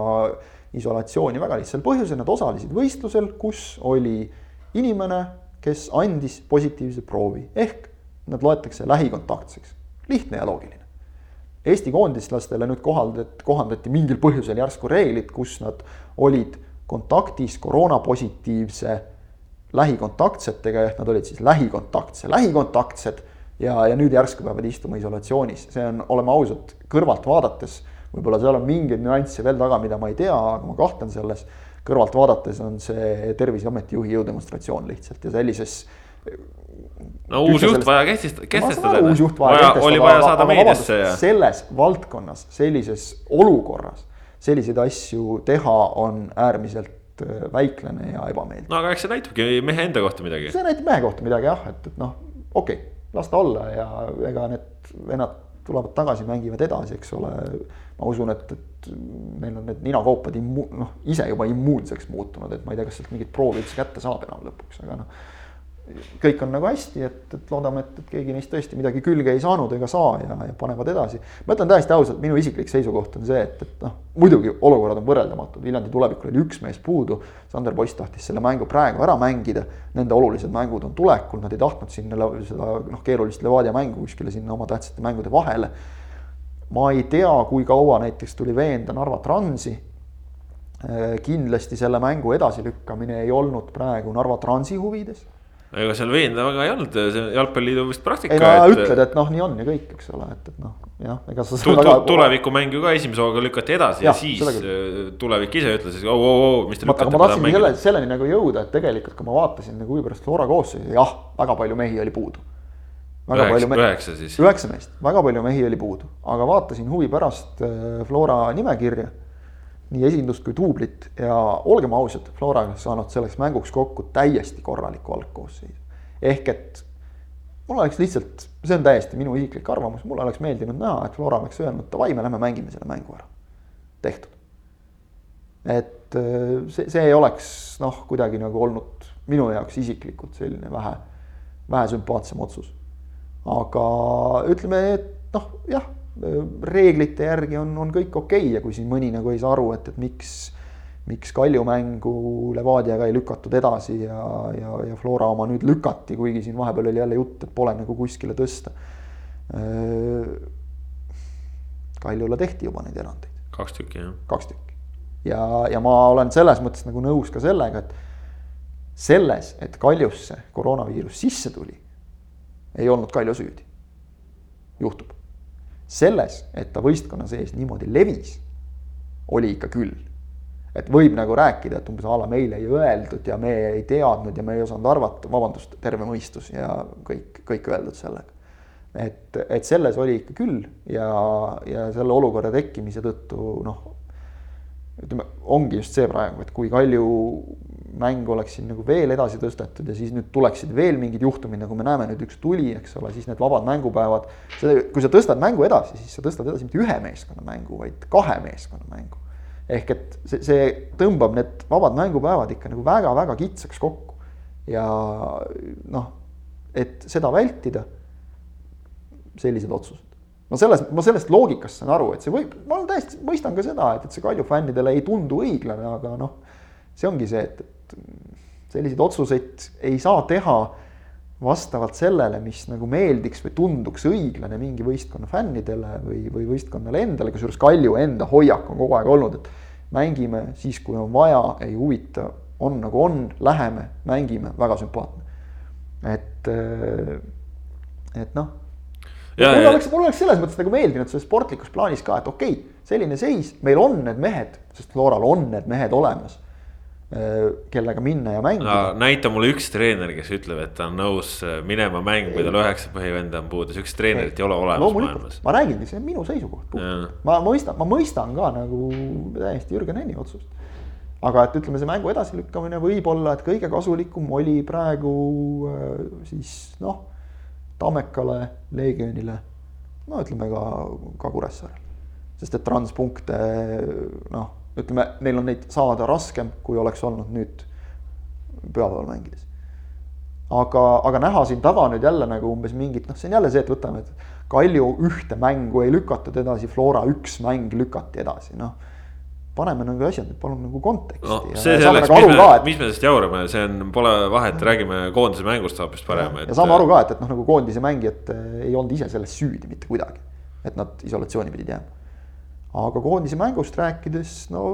isolatsiooni väga lihtsal põhjusel, nad osalesid võistlusel, kus oli inimene, kes andis positiivse proovi ehk nad loetakse lähikontaktseks. lihtne ja loogiline. Eesti koondislastele nüüd kohaldati, kohandati mingil põhjusel järsku reeglid, kus nad olid kontaktis koroonapositiivse lähikontaktsetega, ehk nad olid siis lähikontaktse lähikontaktsed ja, ja nüüd järsku peavad istuma isolatsioonis, see on, oleme ausad, kõrvalt vaadates, võib-olla seal on mingeid nüansse veel taga, mida ma ei tea, aga ma kahtlen selles. kõrvalt vaadates on see Terviseameti juhi jõudemonstratsioon lihtsalt ja sellises
no uus juht sellest... vaja kehtestada,
kehtestada. uus juht vaja kehtestada.
oli vaja saada meediasse ja.
selles valdkonnas, sellises olukorras selliseid asju teha on äärmiselt äh, väiklane ja ebameeldiv.
no aga eks see näitabki mehe enda kohta midagi.
see näitab mehe kohta midagi jah, et, et noh, okei okay,, las ta olla ja ega need vennad tulevad tagasi, mängivad edasi, eks ole. ma usun, et, et neil on need ninakoopad immu-, noh ise juba immuunseks muutunud, et ma ei tea, kas sealt mingit proovi üldse kätte saab enam lõpuks, aga noh kõik on nagu hästi, et, et loodame, et, et keegi neist tõesti midagi külge ei saanud ega saa ja, ja panevad edasi. ma ütlen täiesti ausalt, minu isiklik seisukoht on see, et, et noh, muidugi olukorrad on võrreldamatud, Viljandi tulevikul oli üks mees puudu. Sander Poiss tahtis selle mängu praegu ära mängida, nende olulised mängud on tulekul, nad ei tahtnud sinna seda noh, keerulist Levadia mängu kuskile sinna oma tähtsate mängude vahele. ma ei tea, kui kaua näiteks tuli veenda Narva Transi kindlasti selle mängu edasilükkamine ei olnud praegu Narva Transi huvides
ega seal veenda väga ei olnud, see jalgpalliliidu vist praktika.
ei no et... ütled, et noh, nii on ja kõik, eks ole, et, et noh, jah, ega sa.
Väga... tulevikumängu ka esimese hooga lükati edasi ja, ja siis äh, tulevik ise ütles, et oo, oo, oo, mis te
lükkate. aga ma tahtsin selle, selleni nagu jõuda, et tegelikult, kui ma vaatasin nagu huvi pärast Flora koosseisu, jah, väga palju mehi oli puudu.
üheksa, üheksa siis.
üheksa meest, väga palju mehi oli puudu, aga vaatasin huvi pärast äh, Flora nimekirja nii esindust kui duublit ja olgem ausad, Flora on saanud selleks mänguks kokku täiesti korraliku algkoosseisu. ehk et mul oleks lihtsalt, see on täiesti minu isiklik arvamus, mulle oleks meeldinud näha, et Flora oleks öelnud davai, me lähme mängime selle mängu ära. tehtud. et äh, see, see ei oleks noh, kuidagi nagu olnud minu jaoks isiklikult selline vähe, vähe sümpaatsem otsus. aga ütleme, et noh, jah reeglite järgi on, on kõik okei okay ja kui siin mõni nagu ei saa aru, et, et miks, miks Kalju mängu Levadiaga ei lükatud edasi ja, ja, ja Flora oma nüüd lükati, kuigi siin vahepeal oli jälle jutt, et pole nagu kuskile tõsta. Kaljule tehti juba neid erandeid.
kaks tükki, jah.
kaks tükki. ja, ja ma olen selles mõttes nagu nõus ka sellega, et selles, et Kaljusse koroonaviirus sisse tuli, ei olnud Kalju süüdi. juhtub selles, et ta võistkonna sees niimoodi levis, oli ikka küll. et võib nagu rääkida, et umbes a la meile ei öeldud ja me ei teadnud ja me ei osanud arvata, vabandust, terve mõistus ja kõik, kõik öeldud sellega. et, et selles oli ikka küll ja, ja selle olukorra tekkimise tõttu noh, ütleme, ongi just see praegu, et kui Kalju mäng oleks siin nagu veel edasi tõstetud ja siis nüüd tuleksid veel mingid juhtumid, nagu me näeme, nüüd üks tuli, eks ole, siis need vabad mängupäevad. kui sa tõstad mängu edasi, siis sa tõstad edasi mitte ühe meeskonna mängu, vaid kahe meeskonna mängu. ehk et see, see tõmbab need vabad mängupäevad ikka nagu väga-väga kitsaks kokku. ja noh, et seda vältida, sellised otsused no selles, ma sellest loogikast saan aru, et see võib, ma täiesti mõistan ka seda, et, et see Kalju fännidele ei tundu õiglane, aga noh, see ongi see, et, selliseid otsuseid ei saa teha vastavalt sellele, mis nagu meeldiks või tunduks õiglane mingi võistkonna fännidele või, või võistkonnale endale, kusjuures Kalju enda hoiak on kogu aeg olnud, et mängime siis, kui on vaja, ei huvita, on nagu on, läheme, mängime, väga sümpaatne. et, et noh. mul oleks, mul oleks selles mõttes nagu meeldinud selles sportlikus plaanis ka, et okei okay,, selline seis, meil on need mehed, sest Floral on need mehed olemas Äh, kellega minna ja mängida
no,. näita mulle üks treener, kes ütleb, et ta on nõus äh, minema mängima, kui tal üheksa põhivenda on puudu, sihukest treenerit ei ole olemas maailmas.
ma räägingi, see on minu seisukoht. ma mõistan, ma mõistan ka nagu täiesti Jürgen Henni otsust. aga et ütleme, see mängu edasilükkamine võib olla, et kõige kasulikum oli praegu äh, siis noh, Tammekale, Leegionile, no ütleme ka, ka Kuressaarele. sest et transpunkte noh ütleme, neil on neid saada raskem, kui oleks olnud nüüd pühapäeval mängides. aga, aga näha siin taga nüüd jälle nagu umbes mingit, noh, see on jälle see, et võtame, et Kalju ühte mängu ei lükatud edasi, Flora üks mäng lükati edasi, noh paneme nagu asjad palun nagu konteksti
no,. see selleks, nagu mis me, et... mis me sellest jaurame, see on, pole vahet, räägime koondise mängust hoopis parem.
ja saame aru ka, et, et noh, nagu koondise mängijad ei olnud ise selles süüdi mitte kuidagi. et nad isolatsiooni pidid jääma aga koondise mängust rääkides, no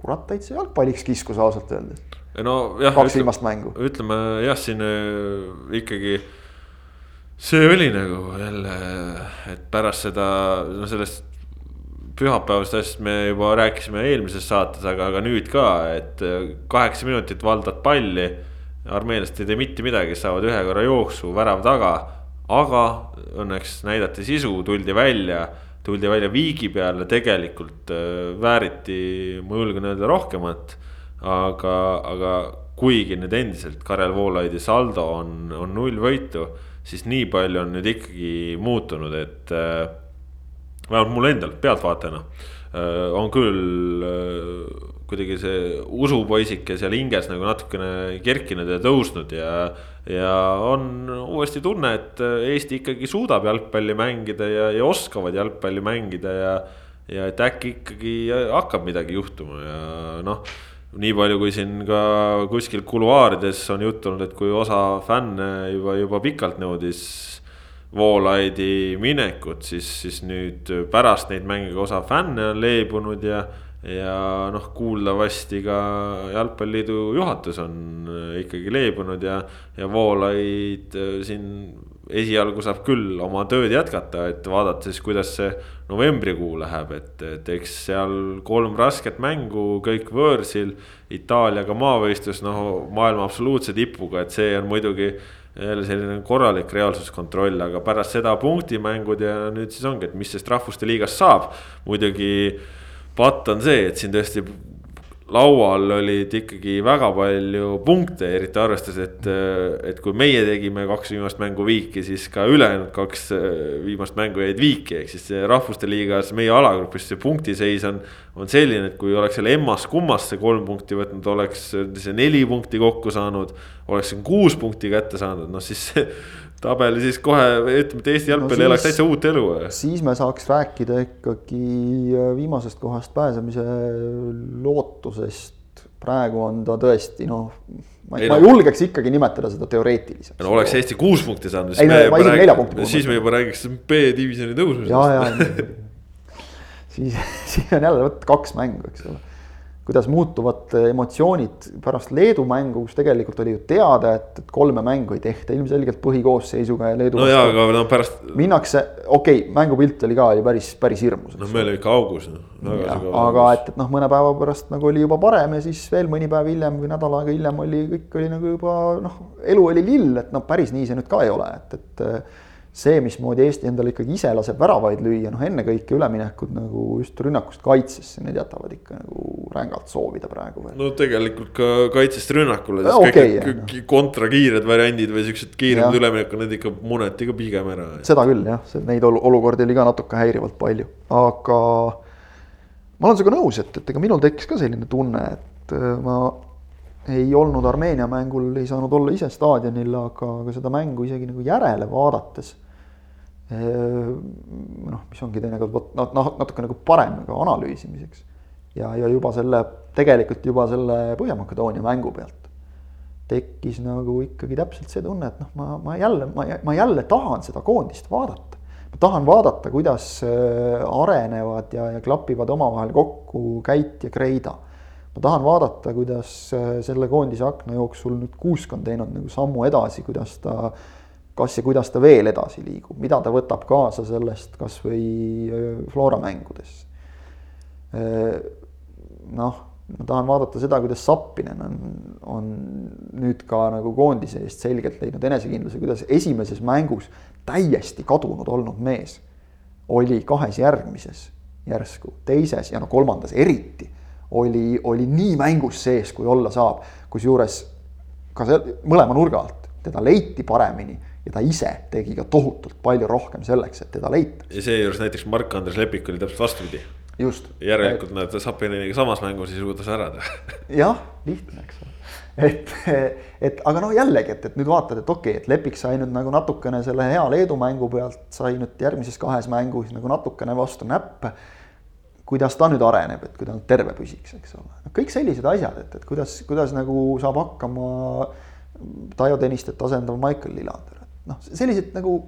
kurat täitsa jalgpalliks kiskus ausalt öeldes.
no jah.
kaks viimast mängu.
ütleme jah, siin äh, ikkagi see oli nagu jälle, et pärast seda, no sellest pühapäevast asjast me juba rääkisime eelmises saates, aga, aga nüüd ka, et äh, kaheksa minutit valdad palli. armeenlased ei tee mitte midagi, saavad ühe korra jooksu, värav taga. aga õnneks näidati sisu, tuldi välja, tuldi välja viigi peale, tegelikult äh, vääriti, ma julgen öelda rohkemat. aga, aga kuigi nüüd endiselt Karel Voolaidi saldo on, on null võitu, siis nii palju on nüüd ikkagi muutunud, et äh, vähemalt mul endal pealtvaatajana äh, on küll kuidagi see usupoisike seal hinges nagu natukene kerkinud ja tõusnud ja. Ja on uuesti tunne, et Eesti ikkagi suudab jalgpalli mängida ja, ja oskavad jalgpalli mängida ja. ja et äkki ikkagi hakkab midagi juhtuma ja noh nii palju, kui siin ka kuskil kuluaarides on juttu olnud, et kui osa fänne juba, juba pikalt nõudis Voolaidi minekut, siis, siis nüüd pärast neid mänge osa fänne on leebunud ja ja noh, kuuldavasti ka jalgpalliliidu juhatus on äh, ikkagi leebunud ja, ja Voolaid äh, siin esialgu saab küll oma tööd jätkata, et vaadata siis, kuidas see novembrikuu läheb, et, et eks seal kolm rasket mängu, kõik võõrsil. Itaaliaga maavõistlus, noh, maailma absoluutse tipuga, et see on muidugi jälle selline korralik reaalsuskontroll, aga pärast seda punktimängud ja nüüd siis ongi, et mis sellest rahvuste liigast saab. muidugi patt on see, et siin tõesti laual olid ikkagi väga palju punkte, eriti arvestades, et, et kui meie tegime kaks viimast mängu viiki, siis ka ülejäänud kaks viimast mängu jäid viiki, ehk siis rahvuste liigas meie alagrupis see punktiseis on. on selline, et kui oleks selle emmas-kummasse kolm punkti võtnud, oleks see neli punkti kokku saanud. oleks kuus punkti kätte saanud, noh siis tabel siis kohe ütleme, et Eesti jalgpall no elaks täitsa uut elu.
siis me saaks rääkida ikkagi äh, viimasest kohast pääsemise lootusest. praegu on ta tõesti noh, ma, ei, ma no. julgeks ikkagi nimetada seda teoreetiliseks.
no oleks Eesti kuus punkti saanud.
ei, ma isegi nelja punkti.
siis me juba räägiks B-divisjoni tõusmisest. ja,
ja siis, siis on jälle võtta kaks mängu, eks ole kuidas muutuvad emotsioonid pärast Leedu mängu, kus tegelikult oli ju teada, et, et kolme mängu ei tehta ilmselgelt põhikoosseisuga ja Leedu.
no jaa, aga no pärast.
minnakse, okei okay,, mängupilt oli ka ju päris, päris hirmus.
no me olime ikka augus no..
aga et, et noh, mõne päeva pärast nagu oli juba parem ja siis veel mõni päev hiljem või nädal aega hiljem oli, kõik oli nagu juba noh, elu oli lill, et noh, päris nii see nüüd ka ei ole, et, et see, mismoodi Eesti endale ikkagi ise laseb väravaid lüüa, noh ennekõike üleminekud nagu just rünnakust kaitsesse, need jätavad ikka nagu rängalt soovida praegu veel.
no tegelikult ka kaitsest rünnakule, sest okay, kõik need kontrakiired variandid või siuksed kiiremad üleminekud, need ikka muneti ka pigem ära.
seda küll jah, neid olukordi oli ka natuke häirivalt palju, aga ma olen sinuga nõus, et, et ega minul tekkis ka selline tunne, et äh, ma ei olnud Armeenia mängul, ei saanud olla ise staadionil, aga, aga seda mängu isegi nagu järele vaadates. Eh, noh, mis ongi teinekord vot noh, natuke nagu parem nagu analüüsimiseks. ja, ja juba selle, tegelikult juba selle Põhja-Makedoonia mängu pealt tekkis nagu ikkagi täpselt see tunne, et noh, ma, ma jälle, ma, ma jälle tahan seda koondist vaadata. ma tahan vaadata, kuidas eh, arenevad ja, ja klapivad omavahel kokku Käit ja Kreida ma tahan vaadata, kuidas äh, selle koondise akna jooksul nüüd Kuusk on teinud nagu sammu edasi, kuidas ta, kas ja kuidas ta veel edasi liigub, mida ta võtab kaasa sellest kasvõi äh, Flora mängudesse. Noh, ma tahan vaadata seda, kuidas Sappinen on, on nüüd ka nagu koondise eest selgelt leidnud enesekindluse, kuidas esimeses mängus täiesti kadunud olnud mees oli kahes järgmises järsku, teises ja no kolmandas eriti oli, oli nii mängus sees, kui olla saab. kusjuures ka see mõlema nurga alt teda leiti paremini ja ta ise tegi ka tohutult palju rohkem selleks, et teda leitaks.
ja seejuures näiteks Mark-Andres Lepik oli täpselt vastupidi.
just.
järelikult nad Sapininiga samas mängus ei suuda särada
jah, lihtne, eks ole. et, et aga noh, jällegi, et, et nüüd vaatad, et okei okay,, et Lepik sai nüüd nagu natukene selle hea Leedu mängu pealt, sai nüüd järgmises kahes mängus nagu natukene vastu näppe kuidas ta nüüd areneb, et kui ta nüüd terve püsiks, eks ole. kõik sellised asjad, et, et kuidas, kuidas nagu saab hakkama Taio Tõnistet asendav Michael Lillander, noh, sellised nagu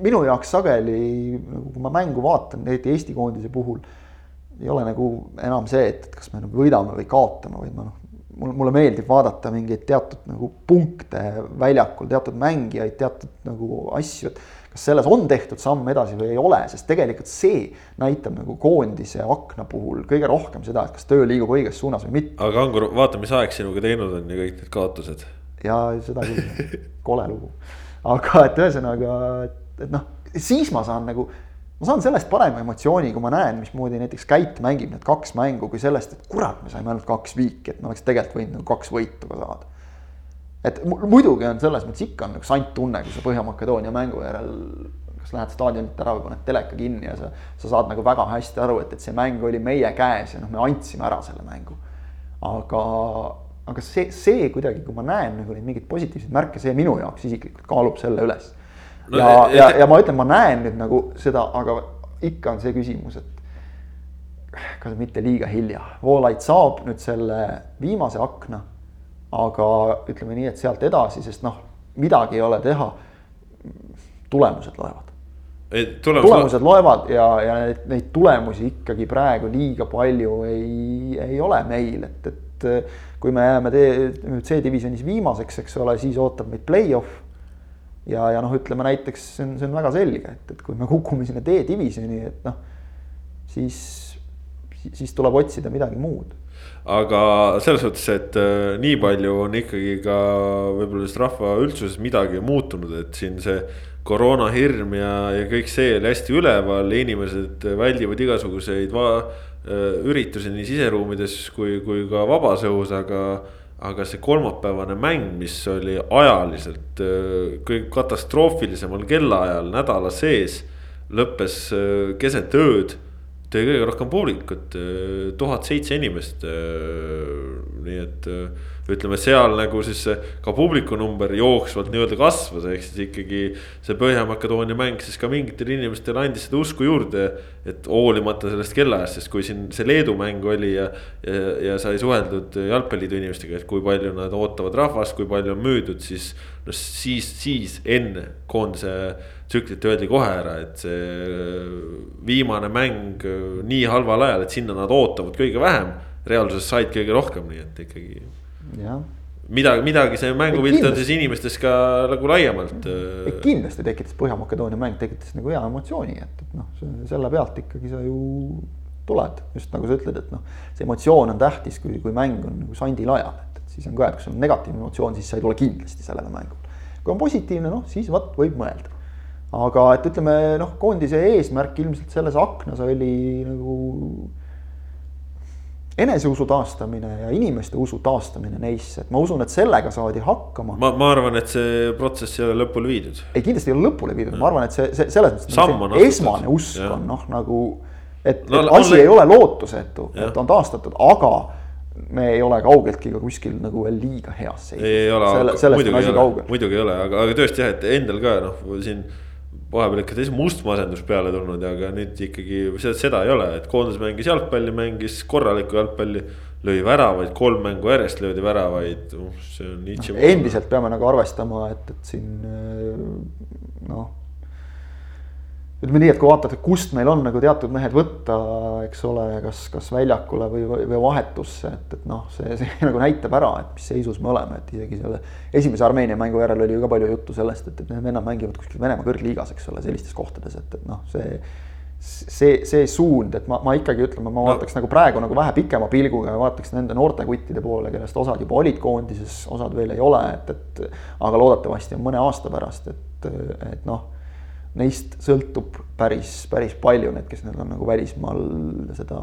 minu jaoks sageli nagu kui ma mängu vaatan, eriti Eesti koondise puhul. ei ole nagu enam see, et, et kas me nagu võidame või kaotame, vaid ma noh, mulle, mulle meeldib vaadata mingeid teatud nagu punkte väljakul, teatud mängijaid, teatud nagu asju, et kas selles on tehtud samm edasi või ei ole, sest tegelikult see näitab nagu koondise akna puhul kõige rohkem seda, et kas töö liigub õiges suunas või mitte.
aga Angur, vaata, mis aeg sinuga teinud on ja kõik need kaotused.
ja seda küll, kole lugu. Aga et ühesõnaga, et, noh, siis ma saan nagu, ma saan sellest parema emotsiooni, kui ma näen, mismoodi näiteks Käit mängib need kaks mängu, kui sellest, et kurat, me saime ainult kaks viiki, et me oleks tegelikult võinud nagu kaks võitu ka saada. et muidugi on selles mõttes ikka on nagu sant tunne, kui sa Põhja-Makedoonia mängu järel kas lähed staadionilt ära või paned teleka kinni ja sa, sa saad nagu väga hästi aru, et, et see mäng oli meie käes ja noh, me andsime ära selle mängu. aga, aga see, see kuidagi, kui ma näen nagu neid mingeid positiivseid märke, see minu jaoks isiklikult kaalub selle üles no,. ja, ja, ja, ma ütlen, ma näen nüüd nagu seda, aga ikka on see küsimus, et kas mitte liiga hilja, Voolaid saab nüüd selle viimase akna. aga ütleme nii, et sealt edasi, sest noh, midagi ei ole teha. tulemused loevad. Tulemus tulemused loevad ja, ja neid tulemusi ikkagi praegu liiga palju ei, ei ole meil, et, et kui me jääme C-divisjonis viimaseks, eks ole, siis ootab meid play-off ja, ja noh, ütleme näiteks see on, see on väga selge, et, et kui me kukume sinna D-divisjoni, et noh, siis, siis tuleb otsida midagi muud.
aga selles suhtes, et äh, nii palju on ikkagi ka võib-olla sellest rahva üldsuses midagi muutunud, et siin see koroona hirm ja, ja kõik see oli hästi üleval, inimesed väldivad igasuguseid va-, üritusi nii siseruumides kui, kui ka vabas õhus, aga aga see kolmapäevane mäng, mis oli ajaliselt äh, kõige katastroofilisemal kellaajal nädala sees, lõppes äh, keset ööd. tõi kõige rohkem publikut, äh, tuhat seitse inimest. nii et ütleme seal nagu siis ka publiku number jooksvalt nii-öelda kasvas, ehk siis ikkagi see Põhja-Makedoonia mäng siis ka mingitele inimestele andis seda usku juurde. et hoolimata sellest kellaajast, sest kui siin see Leedu mäng oli ja, ja, ja sai suheldud jalgpalliliidu inimestega, et kui palju nad ootavad rahvast, kui palju on müüdud, siis. noh, siis, siis enne koondise tsüklit öeldi kohe ära, et see viimane mäng nii halval ajal, et sinna nad ootavad kõige vähem reaalsuses said kõige rohkem, nii et ikkagi midagi, midagi see mängupilt on siis inimestes ka nagu laiemalt.
Äh, kindlasti tekitas Põhja-Makedoonia mäng tekitas nagu hea emotsiooni, et, et noh, selle pealt ikkagi sa ju tuled, just nagu sa ütled, et noh, see emotsioon on tähtis, kui, kui mäng on nagu sandil ajal, et, et siis on ka, et kui sul on negatiivne emotsioon, siis sa ei tule kindlasti sellele mängule. kui on positiivne, noh siis vot võib mõelda. aga et ütleme noh, koondise eesmärk ilmselt selles aknas oli nagu eneseusu taastamine ja inimeste usu taastamine neisse, et ma usun, et sellega saadi hakkama.
ma, ma arvan, et see protsess ei ole lõpule viidud.
ei, kindlasti ei ole lõpule viidud, ma arvan, et see, see selles mõttes. Esmane usk ja. on noh, nagu, et, no, et asi on... ei ole lootusetu, et on taastatud, aga me ei ole kaugeltki ka kuskil nagu veel liiga heas
seisus. ei ole, muidugi ei ole, muidugi ei ole, aga, aga tõesti jah, et endal ka noh, siin vahepeal ikka täitsa must masendus peale tulnud, aga nüüd ikkagi seda, ei ole, et koondis mängis jalgpalli, mängis korralikku jalgpalli. lõi väravaid, kolm mängu järjest löödi väravaid, uh, see on nii.
endiselt peame nagu arvestama, et, et siin noh ütleme nii, et kui vaatad, kust meil on nagu teatud mehed võtta, eks ole, kas, kas väljakule või, või vahetusse, et, et noh, see, see nagu näitab ära, et mis seisus me oleme, et isegi selle esimese Armeenia mängu järel oli ju ka palju juttu sellest, et, et need vennad mängivad kuskil Venemaa kõrgliigas, eks ole, sellistes kohtades, et, et noh, see see, see suund, et ma, ma ikkagi ütleme, ma vaataks no. nagu praegu nagu vähe pikema pilguga ja vaataks nende noorte kuttide poole, kellest osad juba olid koondises, osad veel ei ole, et, et aga loodetavasti on mõne aasta pärast, et, et noh neist sõltub päris, päris palju need, kes nüüd on nagu välismaal seda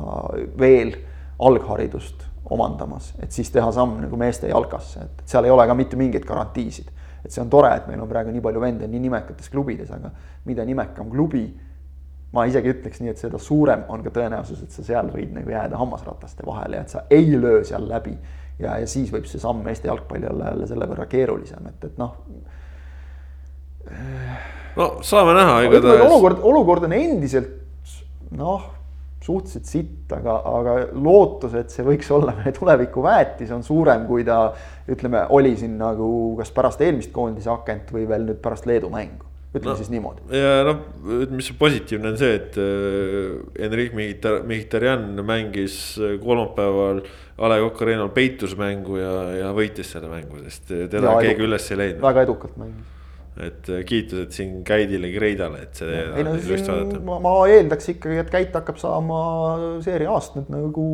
veel algharidust omandamas, et siis teha samm nagu meeste jalkasse, et seal ei ole ka mitte mingeid garantiisid. et see on tore, et meil on praegu nii palju vende nii nimekates klubides, aga mida nimekam klubi, ma isegi ütleks nii, et seda suurem on ka tõenäosus, et sa seal võid nagu jääda hammasrataste vahele ja et sa ei löö seal läbi. ja, ja siis võib see samm Eesti jalgpalli olla jälle selle võrra keerulisem, et, et noh
no saame näha igatahes.
olukord, olukord on endiselt noh, suhteliselt sitt, aga, aga lootus, et see võiks olla meie tuleviku väetis, on suurem, kui ta ütleme, oli siin nagu kas pärast eelmist koondise akent või veel nüüd pärast Leedu mängu ütleme no, siis niimoodi.
ja noh, mis positiivne on see, et äh, Henrik Mihhitarjan mängis kolmapäeval A Le Coq Arena'l peitusmängu ja, ja võitis selle mängu, sest teda ja, keegi üles ei leidnud.
väga edukalt mängis
et äh, kiitused siin Käidile, Greidale, et see.
ei no siin ma, ma eeldaks ikkagi, et Käit hakkab saama seeria A-st nüüd nagu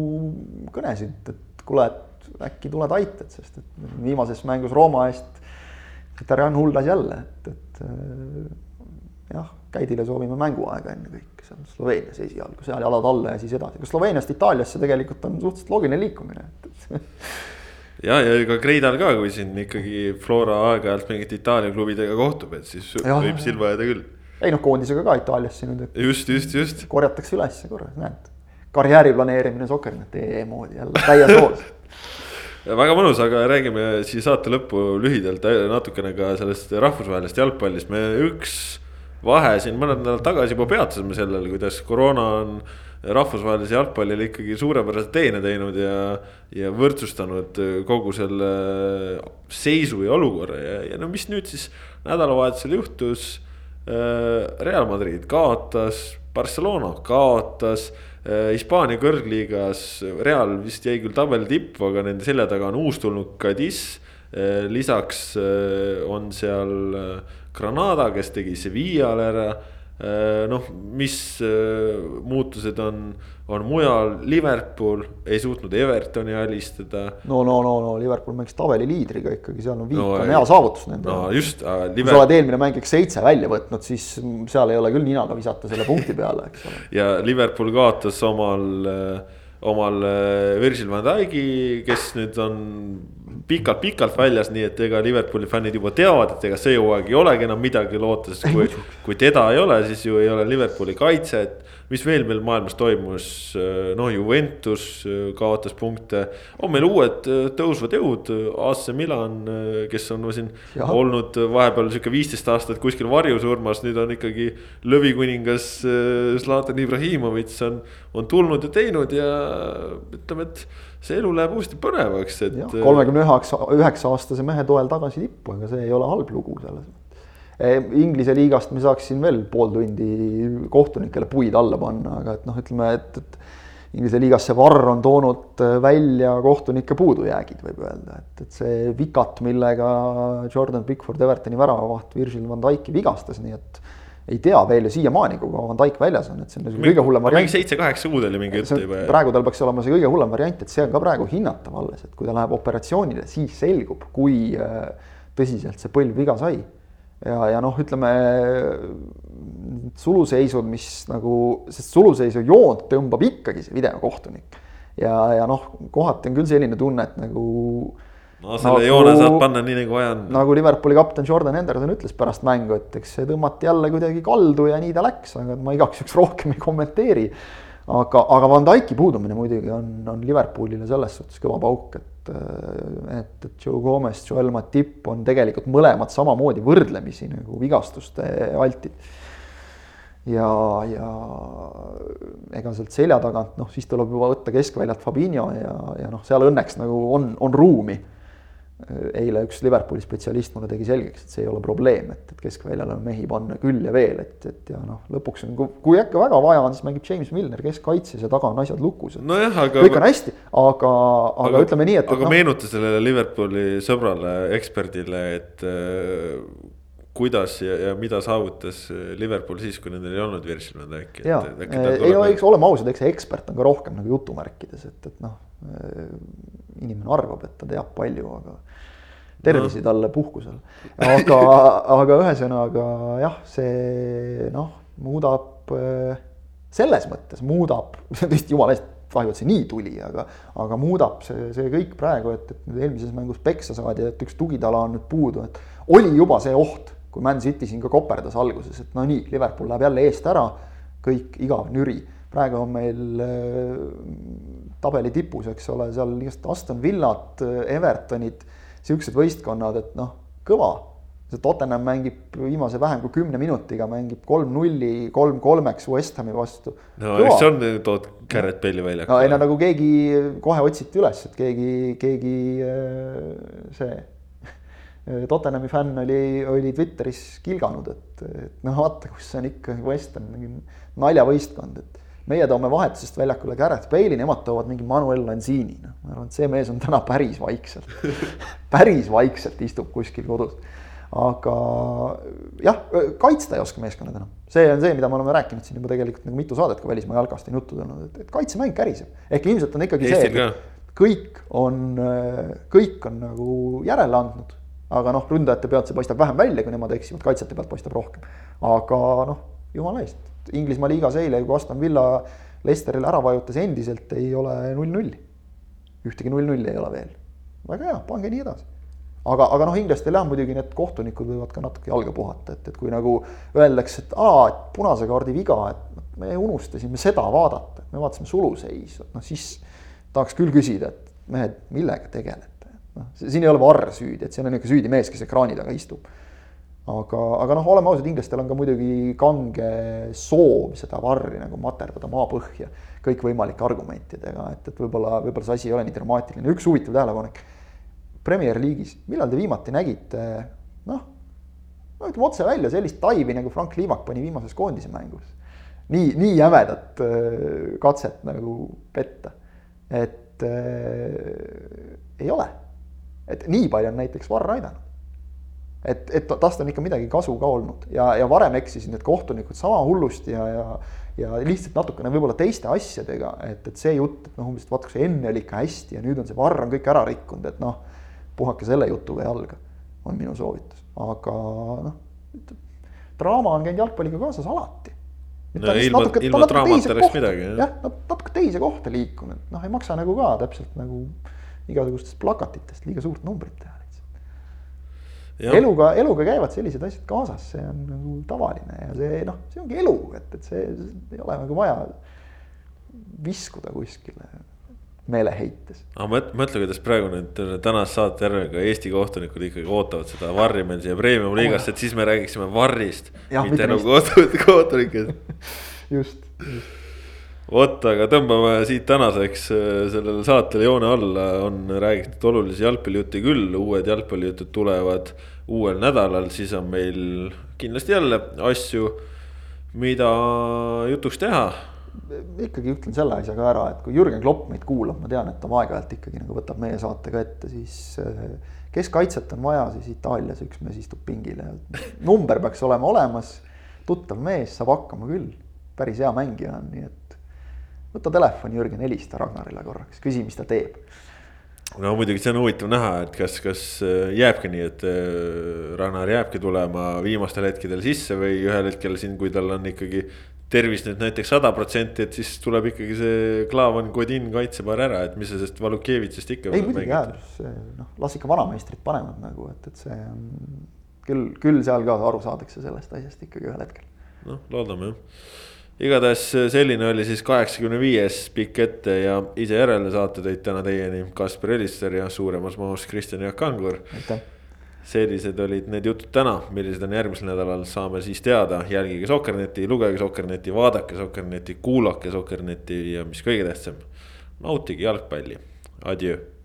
kõnesid, et kuule, et äkki tuled aitad, sest et viimases mängus Rooma eest Tarjan huldas jälle, et, et äh, jah, Käidile soovime mänguaega ennekõike seal Sloveenias esialgu, seal jalad alla ja siis edasi, aga Sloveeniast Itaaliasse tegelikult on suhteliselt loogiline liikumine, et
ja, ja ega Kreidal ka, kui siin ikkagi Flora aeg-ajalt mingite Itaalia klubidega kohtub, et siis ja, võib silma jääda küll.
ei noh, koondisega ka Itaaliasse nüüd.
just, just, just.
korjatakse üles korra, näed. karjääri planeerimine Sokkerneti moodi jälle täies hoos
väga mõnus, aga räägime siia saate lõppu lühidalt natukene ka sellest rahvusvahelisest jalgpallist, me üks vahe siin mõned nädalad tagasi juba peatusime sellel, kuidas koroona on rahvusvahelise jalgpallile ikkagi suurepärase teene teinud ja, ja võrdsustanud kogu selle seisu ja olukorra ja, ja no mis nüüd siis nädalavahetusel juhtus. Real Madrid kaotas, Barcelona kaotas Äh, Hispaania kõrgliigas Real vist jäi küll tabeli tippu, aga nende selja taga on uustulnud Cadiz. Äh, lisaks äh, on seal Granada, kes tegi Sevillale ära Äh, noh, mis äh, muutused on, on mujal, Liverpool ei suutnud Evertoni alistada.
no, no, no, no Liverpool mängis tabeli liidriga ikkagi, seal on viik no, on hea saavutus nende.
no just
äh,. Kui sa oled eelmine mäng ikka seitse välja võtnud, siis seal ei ole küll ninaga visata selle punkti peale, eks ole.
ja Liverpool kaotas omal äh, omal äh, Virgil van Dijk'i, kes nüüd on pikalt-pikalt väljas, nii et ega Liverpooli fännid juba teavad, et ega see hooaeg ei olegi enam midagi loota, sest kui, kui teda ei ole, siis ju ei ole Liverpooli kaitset. Mis veel meil maailmas toimus, noh, Juventus äh, kaotas punkte, on meil uued äh, tõusvad jõud, AC Milan, kes on no, siin ja. olnud vahepeal sihuke viisteist aastat kuskil varjusurmas, nüüd on ikkagi lõvikuningas Zlatan Ibrahimovic on, on tulnud ja teinud ja ütleme, et see elu läheb uuesti põnevaks, et.
kolmekümne üheksa, üheksa aastase mehe toel tagasi tippu, ega see ei ole halb lugu selles Inglise liigast me saaksin veel pool tundi kohtunikele puid alla panna, aga et noh, ütleme, et, et Inglise liigas see varr on toonud välja kohtunike puudujäägid, võib öelda, et, et see vikat, millega Jordan Pickford Evertoni väravavaht Virgil van Dijk'i vigastas, nii et ei tea veel ju siiamaani, kui Van Dijk väljas on, et see on mingi, kõige hullem variant.
mingi seitse-kaheksa kuud oli mingi jutt juba.
praegu tal peaks olema see kõige hullem variant, et see on ka praegu hinnatav alles, et kui ta läheb operatsioonile, siis selgub, kui äh, tõsiselt see põlv viga sai. Ja, ja noh, ütleme suluseisud, mis nagu, sest suluseisu joont tõmbab ikkagi see videokohtunik. ja, ja noh, kohati on küll selline tunne, et nagu
no selle nagu, joone saab panna nii nagu vaja on.
nagu Liverpooli kapten Jordan Henderson ütles pärast mängu, et eks see tõmmati jälle kuidagi kaldu ja nii ta läks, aga ma igaks juhuks rohkem ei kommenteeri. Aga, aga Van Dyke'i puudumine muidugi on, on Liverpoolile selles suhtes kõva pauk, et, et, et Joe Gomez, Joel Matip on tegelikult mõlemad samamoodi võrdlemisi nagu vigastuste altid. Ja, ja ega sealt selja tagant, noh, siis tuleb juba võtta keskväljalt Fabinho ja, ja noh, seal õnneks nagu on, on ruumi eile üks Liverpooli spetsialist mulle tegi selgeks, et see ei ole probleem, et, et keskväljale on mehi panna küll ja veel, et, et ja noh, lõpuks on, kui äkki väga vaja on, siis mängib James Milner keskkaitses ja taga on asjad lukus.
nojah, aga.
kõik on hästi, aga, aga, aga ütleme nii, et.
aga no, meenuta sellele Liverpooli sõbrale, eksperdile, et äh, kuidas ja, ja mida saavutas Liverpool siis, kui nendel ei olnud Virgil van Dijk'i.
ja, ei no eks oleme ausad, eks see ekspert on ka rohkem nagu jutumärkides, et, et noh, inimene arvab, et ta teab palju, aga tervisi talle puhkusel. aga, aga ühesõnaga jah, see noh, muudab selles mõttes muudab, tõesti jumala eest kahju, et see nii tuli, aga, aga muudab see, see kõik praegu, et, et nüüd eelmises mängus peksa saadi, et üks tugitala on nüüd puudu, et oli juba see oht, kui Man City siin ka koperdas alguses, et no nii, Liverpool läheb jälle eest ära, kõik igav nüri. praegu on meil äh, tabeli tipus, eks ole, seal igast Aston Villat, Evertonid siuksed võistkonnad, et noh, kõva. see Tottenham mängib viimase vähem kui kümne minutiga mängib kolm-nulli, kolm-kolmeks West Hami vastu.
no eks see on, tood Garrett Bale'i väljakule.
no ei no nagu keegi kohe otsiti üles, et keegi, keegi äh, see Tottenhami fänn oli, oli Twitteris kilganud, et, et noh, vaata, kus on ikka West Ham, naljavõistkond, et meie toome vahetusest väljakule Gareth Bale'i, nemad toovad mingi Manuel Lanzini, noh, ma arvan, et see mees on täna päris vaikselt päris vaikselt istub kuskil kodus. aga jah, kaitsta ei oska meeskonnad enam, see on see, mida me oleme rääkinud siin juba tegelikult nagu mitu saadet ka välismaa jalkast on juttu tulnud, et, et kaitsemäng käriseb. ehk ilmselt on ikkagi
Eestil
see, kõik on, kõik on nagu järele andnud. aga noh, ründajate pealt see paistab vähem välja, kui nemad eksivad, kaitsjate pealt paistab rohkem. aga noh, jumala eest, Inglismaa liigas eile, kui Aston Villa Lesterile ära vajutas, endiselt ei ole null-nulli. ühtegi null-nulli ei ole veel. väga hea, pange nii edasi aga, aga noh, inglastel jah, muidugi need kohtunikud võivad ka natuke jalga puhata, et, et kui nagu öeldakse, et aa, et punase kaardi viga, et me unustasime seda vaadata, et me vaatasime suluseisu, noh siis tahaks küll küsida, et mehed, millega tegelete, noh, siin ei ole varr süüdi, et siin on ikka süüdi mees, kes ekraani taga istub. Aga, aga noh, oleme ausad, inglastel on ka muidugi kange soov seda varri nagu materdada maapõhja kõikvõimalike argumentidega, et, et võib-olla, võib-olla see asi ei ole nii dramaatiline, üks huvitav tähelepanek Premier League'is, millal te viimati nägite noh, no ütleme otse välja sellist taivi nagu Frank Liivak pani viimases koondise mängus. nii, nii jämedat äh, katset nagu petta, et äh, ei ole. et nii palju on näiteks Varr aidanud. Et, et tast on ikka midagi kasu ka olnud ja, ja varem eksisid need kohtunikud sama hullusti ja, ja ja lihtsalt natukene võib-olla teiste asjadega, et, et see jutt, et noh, umbes, et vaata, see enne oli ikka hästi ja nüüd on see Varr on kõik ära rikkunud, et noh puhake selle jutuga jalga, on minu soovitus, aga noh, draama on käinud jalgpalliga kaasas alati.
no ilma, ilma draamata oleks midagi.
jah, natuke teise kohta liikunud, noh, ei maksa nagu ka täpselt nagu igasugustest plakatitest liiga suurt numbrit teha. Eluga, eluga käivad sellised asjad kaasas, see on nagu tavaline ja see noh, see ongi elu, et, et see ei ole nagu vaja viskuda kuskile meeleheites.
aga mõtle, mõtle, kuidas praegu nüüd tänase saate järel ka Eesti kohtunikud ikkagi ootavad seda varri meil siia premium liigasse, et siis me räägiksime varrist, mitte nagu kohtunikest
just, just
vot, aga tõmbame siit tänaseks äh, sellele saatele joone alla, on räägitud olulisi jalgpallijutte küll, uued jalgpallijutud tulevad uuel nädalal, siis on meil kindlasti jälle asju, mida jutuks teha.
Ikkagi ütlen selle asja ka ära, et kui Jürgen Klopp meid kuulab, ma tean, et ta aeg-ajalt ikkagi nagu võtab meie saate ka ette, siis eh, keskkaitset on vaja, siis Itaalias üks mees istub pingil ja number peaks olema olemas. tuttav mees saab hakkama küll, päris hea mängija on, nii et võta telefon, Jürgen, helista Ragnarile korraks, küsi, mis ta teeb
no muidugi see on huvitav näha, et kas, kas eh, jääbki nii, et eh, Ragnar jääbki tulema viimastel hetkedel sisse või ühel hetkel siin, kui tal on ikkagi tervis nüüd näiteks sada protsenti, et siis tuleb ikkagi see Klaavan Godin kaitsepaar ära, et mis sa sellest Valukevitsist ikka.
ei muidugi see noh, las ikka vanameistrid panevad nagu, et, et see on küll, küll seal ka aru saadakse sellest asjast ikkagi ühel hetkel.
noh, loodame jah. Igatahes selline oli siis kaheksakümne viies pikk ette ja ise järele saate tõid täna teieni Kaspar Elister ja suuremas mahus Kristjan Jaak Kangur.
aitäh!
Sellised olid need jutud täna, millised on järgmisel nädalal, saame siis teada, jälgige Sokkerneti, lugege Sokkerneti, vaadake Sokkerneti, kuulake Sokkerneti ja mis kõige tähtsam, nautige jalgpalli, adjöö